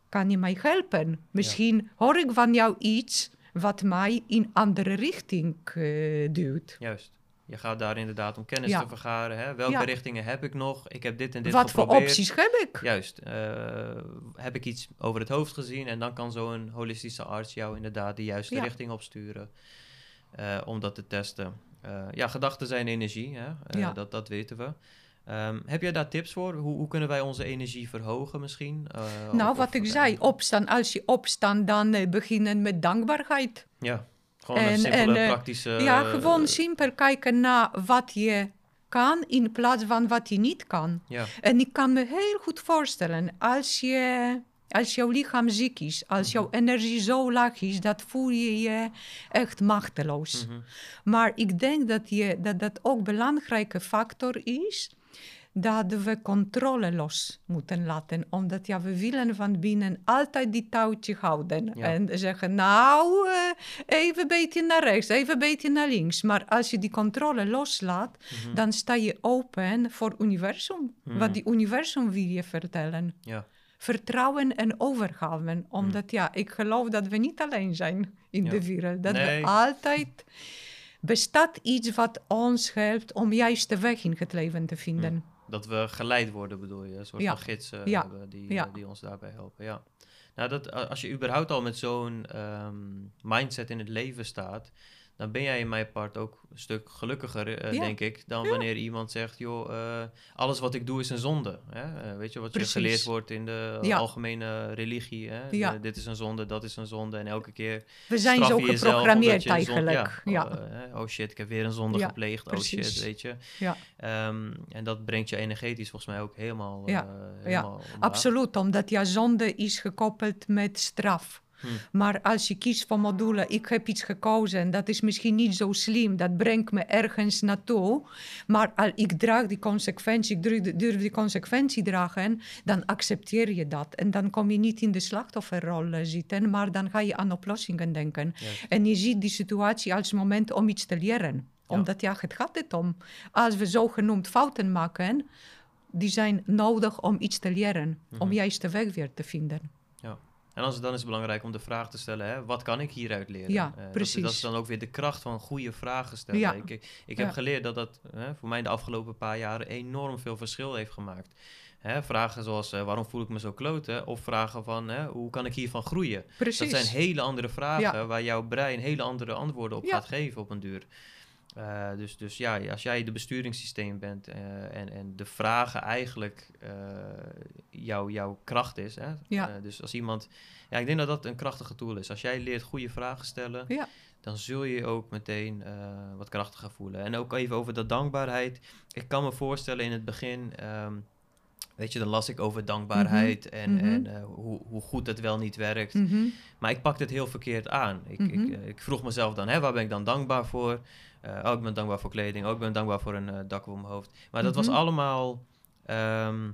Kan je mij helpen? Misschien hoor ik van jou iets wat mij in andere richting eh, duwt. Juist. Je gaat daar inderdaad om kennis Ja. te vergaren. Hè? Welke Ja. richtingen heb ik nog? Ik heb dit en dit Wat voor opties heb ik? Juist. eh, heb ik iets over het hoofd gezien? En dan kan zo'n holistische arts jou inderdaad de juiste Ja. richting opsturen. eh, om dat te testen. Eh, ja, gedachten zijn energie. Hè? Ja. dat, dat weten we. Ehm, heb jij daar tips voor? Hoe, hoe kunnen wij onze energie verhogen misschien? Nou, of- wat of- ik zei, opstaan. Als je opstaat, dan beginnen met dankbaarheid. Ja, gewoon een En- simpele, en, eh, praktische... ja, gewoon simpel kijken naar wat je kan in plaats van wat je niet kan. Ja, En ik kan me heel goed voorstellen, als, je, als jouw lichaam ziek is, als jouw energie zo laag is, dat voel je je echt machteloos. mhm. Maar ik denk dat, je, dat dat ook een belangrijke factor is, dat we controle los moeten laten. Omdat ja, we willen van binnen altijd die touwtje houden. Ja. En zeggen, nou, eh, even een beetje naar rechts, even een beetje naar links. Maar als je die controle loslaat, Mhm. dan sta je open voor universum. Mhm. Wat die universum wil je vertellen. ja. Vertrouwen en overgave. Omdat ja, ik geloof dat we niet alleen zijn in Ja. de wereld. Dat Nee. we altijd bestaat iets wat ons helpt om juist de weg in het leven te vinden. Dat we geleid worden, bedoel je? Een soort Ja. van gidsen Ja. hebben die, Ja. eh, die ons daarbij helpen. Ja. Nou, dat, als je überhaupt al met zo'n ehm, mindset in het leven staat, dan ben jij in mijn part ook een stuk gelukkiger, eh, Ja. denk ik, dan Ja. wanneer iemand zegt, joh, eh, alles wat ik doe is een zonde. Hè? Eh, weet je, wat Precies. je geleerd wordt in de Ja. algemene religie. Hè? Dit is een zonde, dat is een zonde. En elke keer We zijn zo geprogrammeerd zonde- eigenlijk. ja, Ja, oh, oh shit, ik heb weer een zonde gepleegd. Oh shit, weet je. Ja. Ehm, en dat brengt je energetisch volgens mij ook helemaal, Ja, helemaal absoluut. Omdat ja, zonde is gekoppeld met straf. Hm. Maar als je kiest voor module, ik heb iets gekozen, dat is misschien niet zo slim, dat brengt me ergens naartoe. Maar als ik draag die consequentie, ik durf, die consequentie dragen, dan accepteer je dat. En dan kom je niet in de slachtofferrol zitten, maar dan ga je aan oplossingen denken. En je ziet die situatie als moment om iets te leren. Omdat ja, het gaat het om. Als we zogenoemd fouten maken, die zijn nodig om iets te leren, om Mhm. juist de weg weer te vinden. En als, dan is het belangrijk om de vraag te stellen, hè, wat kan ik hieruit leren? Ja, Eh, dat is- Dat, precies. is dan ook weer de kracht van goede vragen stellen. Ja. Ik, ik, ik heb geleerd dat dat hè, voor mij de afgelopen paar jaren enorm veel verschil heeft gemaakt. Hè, vragen zoals, eh, waarom voel ik me zo kloten? Of vragen van, hè, hoe kan ik hiervan groeien? Precies. Dat zijn hele andere vragen Ja. waar jouw brein hele andere antwoorden op gaat geven op een duur. Eh, dus, dus ja, als jij de besturingssysteem bent eh, en, en de vragen eigenlijk uh, jouw jouw kracht is. Hè? Ja. dus als iemand, ja, ik denk dat dat een krachtige tool is. Als jij leert goede vragen stellen, Ja. dan zul je ook meteen wat krachtiger voelen. En ook even over de dankbaarheid. Ik kan me voorstellen in het begin. ehm, Weet je, dan las ik over dankbaarheid Mhm, en, mhm. en hoe, hoe goed het wel niet werkt. Mhm. Maar ik pakte het heel verkeerd aan. Ik, ik, ik vroeg mezelf dan, hè, waar ben ik dan dankbaar voor? Eh, oh, ik ben dankbaar voor kleding. Oh, ik ben dankbaar voor een eh, dak over mijn hoofd. Maar dat was Mhm. allemaal ehm,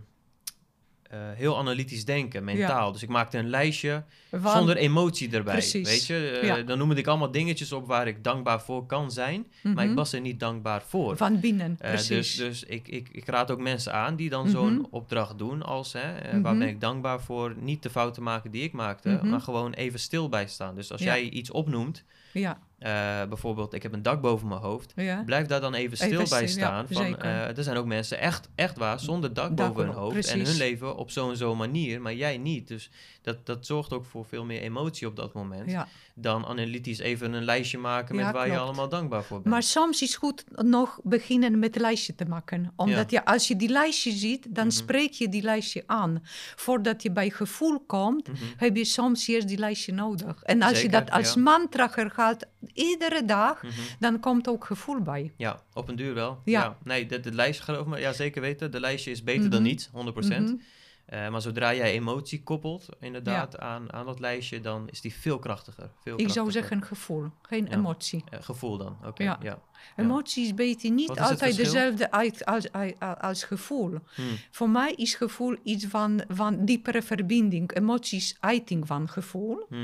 eh, heel analytisch denken, mentaal. Dus ik maakte een lijstje zonder emotie erbij. Precies. Weet je, Eh, Ja. dan noemde ik allemaal dingetjes op waar ik dankbaar voor kan zijn. Maar ik Mhm. was er niet dankbaar voor. Van binnen, Eh, precies. dus dus ik, ik, ik raad ook mensen aan die dan Mhm. zo'n opdracht doen als, hè, eh, waar Mhm. ben ik dankbaar voor, niet de fouten maken die ik maakte, Mhm. maar gewoon even stil bij staan. Dus als Ja. jij iets opnoemt, ja, eh, bijvoorbeeld ik heb een dak boven mijn hoofd, ja. blijf daar dan even stil Even bij ja, staan. van, eh, er zijn ook mensen echt, echt waar, zonder dak Dak boven hun hoofd en hun leven op zo'n zo'n manier, maar jij niet. Dus dat, dat zorgt ook voor veel meer emotie op dat moment, ja. dan analytisch even een lijstje maken met waar je allemaal dankbaar voor bent. Maar soms is goed nog beginnen met een lijstje te maken. Omdat je, als je die lijstje ziet, dan Mhm. spreek je die lijstje aan. Voordat je bij gevoel komt, Mhm. heb je soms eerst die lijstje nodig. En als je dat als mantra iedere dag, Mhm. dan komt ook gevoel bij. Ja, op een duur wel. Ja. Ja. Nee, de, de lijstje, geloof me, ja zeker weten. De lijstje is beter dan Mhm. niets, 100%. Mhm. Eh, maar zodra jij emotie koppelt, inderdaad, aan, aan dat lijstje, dan is die veel krachtiger. Veel Ik zou krachtiger. zeggen gevoel, geen Ja. emotie. Eh, gevoel dan, oké. Ja. ja. Emotie is beter niet is altijd dezelfde als, als, als gevoel. Hm, Voor mij is gevoel iets van, van diepere verbinding. Emotie is uiting van gevoel. hm,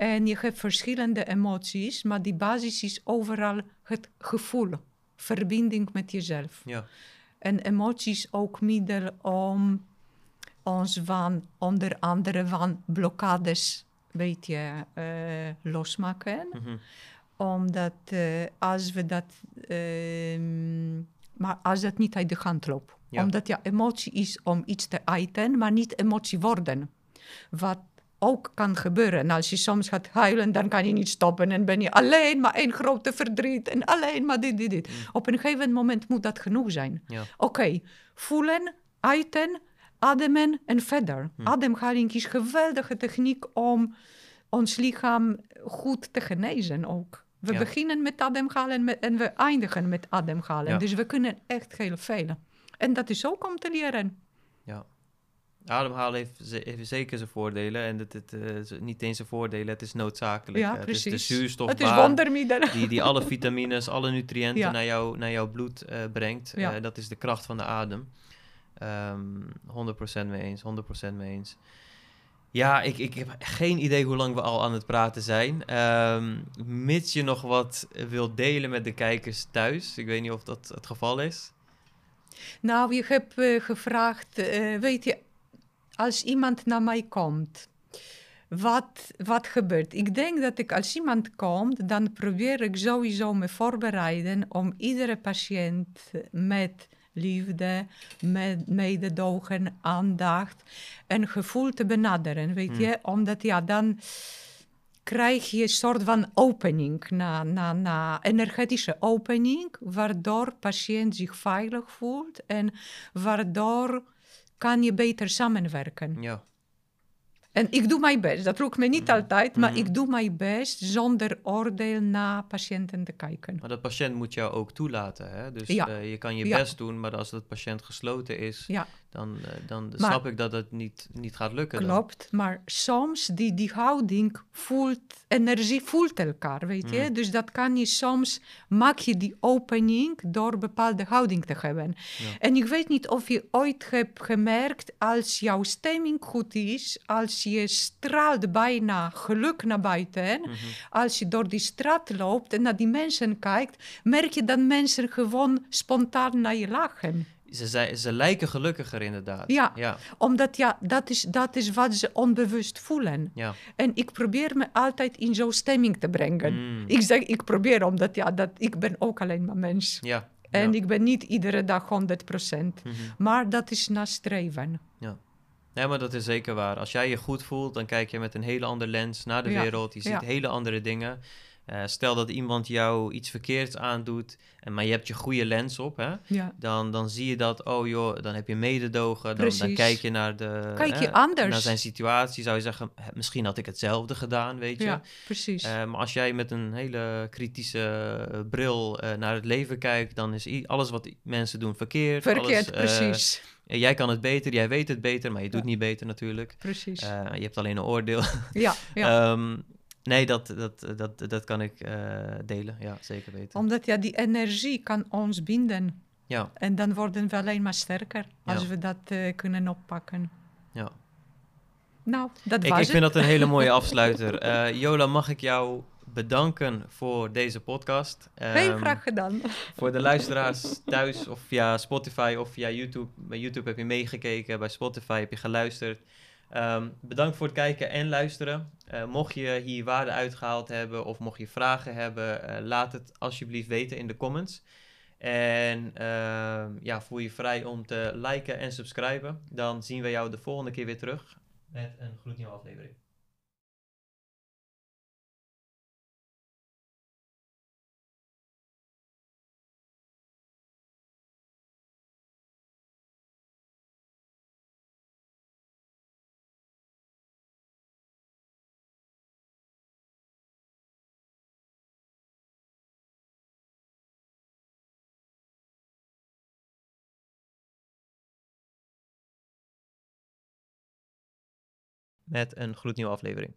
En je hebt verschillende emoties, maar die basis is overal het gevoel. Verbinding met jezelf. ja. En emotie is ook middel om ons van onder andere van blokkades een beetje eh, losmaken. mhm, Omdat eh, als we dat... ehm, maar als dat niet uit de hand loopt. Ja. Omdat ja, emotie is om iets te uiten, maar niet emotie worden. Wat ook kan gebeuren. En als je soms gaat huilen, dan kan je niet stoppen. En ben je alleen maar één grote verdriet. En alleen maar dit, dit, dit. Op een gegeven moment moet dat genoeg zijn. ja. Oké, voelen, uiten, ademen en verder. Hm. Ademhaling is een geweldige techniek om ons lichaam goed te genezen ook. We Ja. beginnen met ademhalen en we eindigen met ademhalen. Ja. Dus we kunnen echt heel veel. En dat is ook om te leren. ja. Ademhalen heeft, ze- heeft zeker zijn voordelen. En het, het, eh, niet eens zijn voordelen, het is noodzakelijk. Ja. Het is precies. de zuurstof Het is wondermiddel. die, die alle vitamines, alle nutriënten Ja. naar, jou, naar jouw bloed eh, brengt. Ja. Eh, dat is de kracht van de adem. Ehm 100% mee eens, 100% mee eens. Ja, ik, ik heb geen idee hoe lang we al aan het praten zijn. Ehm, mits je nog wat wilt delen met de kijkers thuis. Ik weet niet of dat het geval is. Nou, je hebt eh, gevraagd, eh, weet je, als iemand naar mij komt, wat, wat gebeurt? Ik denk dat ik als iemand komt, dan probeer ik sowieso me voorbereiden om iedere patiënt met liefde, met mededogen, aandacht en gevoel te benaderen, weet Hmm. je? Omdat ja, dan krijg je een soort van opening, na, na, na energetische opening, waardoor patiënt zich veilig voelt en waardoor kan je beter samenwerken. Ja, En ik doe mijn best, dat lukt me niet Mhm. altijd, maar Mhm. ik doe mijn best zonder oordeel naar patiënten te kijken. maar dat patiënt moet jou ook toelaten. Hè? Dus Ja. eh, je kan je Ja. best doen, maar als dat patiënt gesloten is, Ja, dan, eh, dan Maar- snap ik dat het niet, niet gaat lukken. dan. klopt. Maar soms die, die houding voelt, energie voelt elkaar, weet je. Mm. Dus dat kan je soms, maak je die opening door bepaalde houding te hebben. Ja. En ik weet niet of je ooit hebt gemerkt, als jouw stemming goed is, als je straalt bijna geluk naar buiten, Mhm. als je door die straat loopt en naar die mensen kijkt, merk je dat mensen gewoon spontaan naar je lachen. Ze, ze lijken gelukkiger inderdaad. Ja. Ja, Omdat ja, dat is, dat is wat ze onbewust voelen. ja. En ik probeer me altijd in zo'n stemming te brengen. Mm. Ik zeg, ik probeer, omdat ja, dat, ik ben ook alleen maar mens. ja. En ja. ik ben niet iedere dag 100%. Mhm. Maar dat is nastreven. Nee, maar dat is zeker waar. Als jij je goed voelt, dan kijk je met een hele andere lens naar de Ja, wereld. Je ziet ja. hele andere dingen. Eh, stel dat iemand jou iets verkeerds aandoet, en, maar je hebt je goede lens op, hè? Ja. Dan, dan zie je dat, oh joh, dan heb je mededogen. Dan, dan kijk je naar, de, Kijk je hè, anders. naar zijn situatie. Zou je zeggen, "Hè, misschien had ik hetzelfde gedaan, weet je. Ja, precies. Eh, maar als jij met een hele kritische bril eh, naar het leven kijkt, dan is alles wat mensen doen verkeerd. Verkeerd, alles, precies. jij kan het beter, jij weet het beter, maar je doet Ja. niet beter natuurlijk. precies. Je hebt alleen een oordeel. ja, ja. Ehm, nee, dat, dat, dat, dat kan ik eh, delen. Ja, zeker weten. Omdat ja, die energie kan ons binden. Ja, En dan worden we alleen maar sterker als Ja. we dat eh, kunnen oppakken. ja. Nou, dat Ik, was ik het. vind dat een hele mooie afsluiter. Eh, Jola, mag ik jou bedanken voor deze podcast? Heel Ehm, graag gedaan. Voor de luisteraars thuis of via Spotify of via YouTube. Bij YouTube heb je meegekeken, bij Spotify heb je geluisterd. Ehm, bedankt voor het kijken en luisteren. Eh, mocht je hier waarde uitgehaald hebben of mocht je vragen hebben, eh, laat het alsjeblieft weten in de comments. En ehm, ja, voel je vrij om te liken en subscriben. Dan zien we jou de volgende keer weer terug met een gloednieuwe aflevering. Met een gloednieuwe aflevering.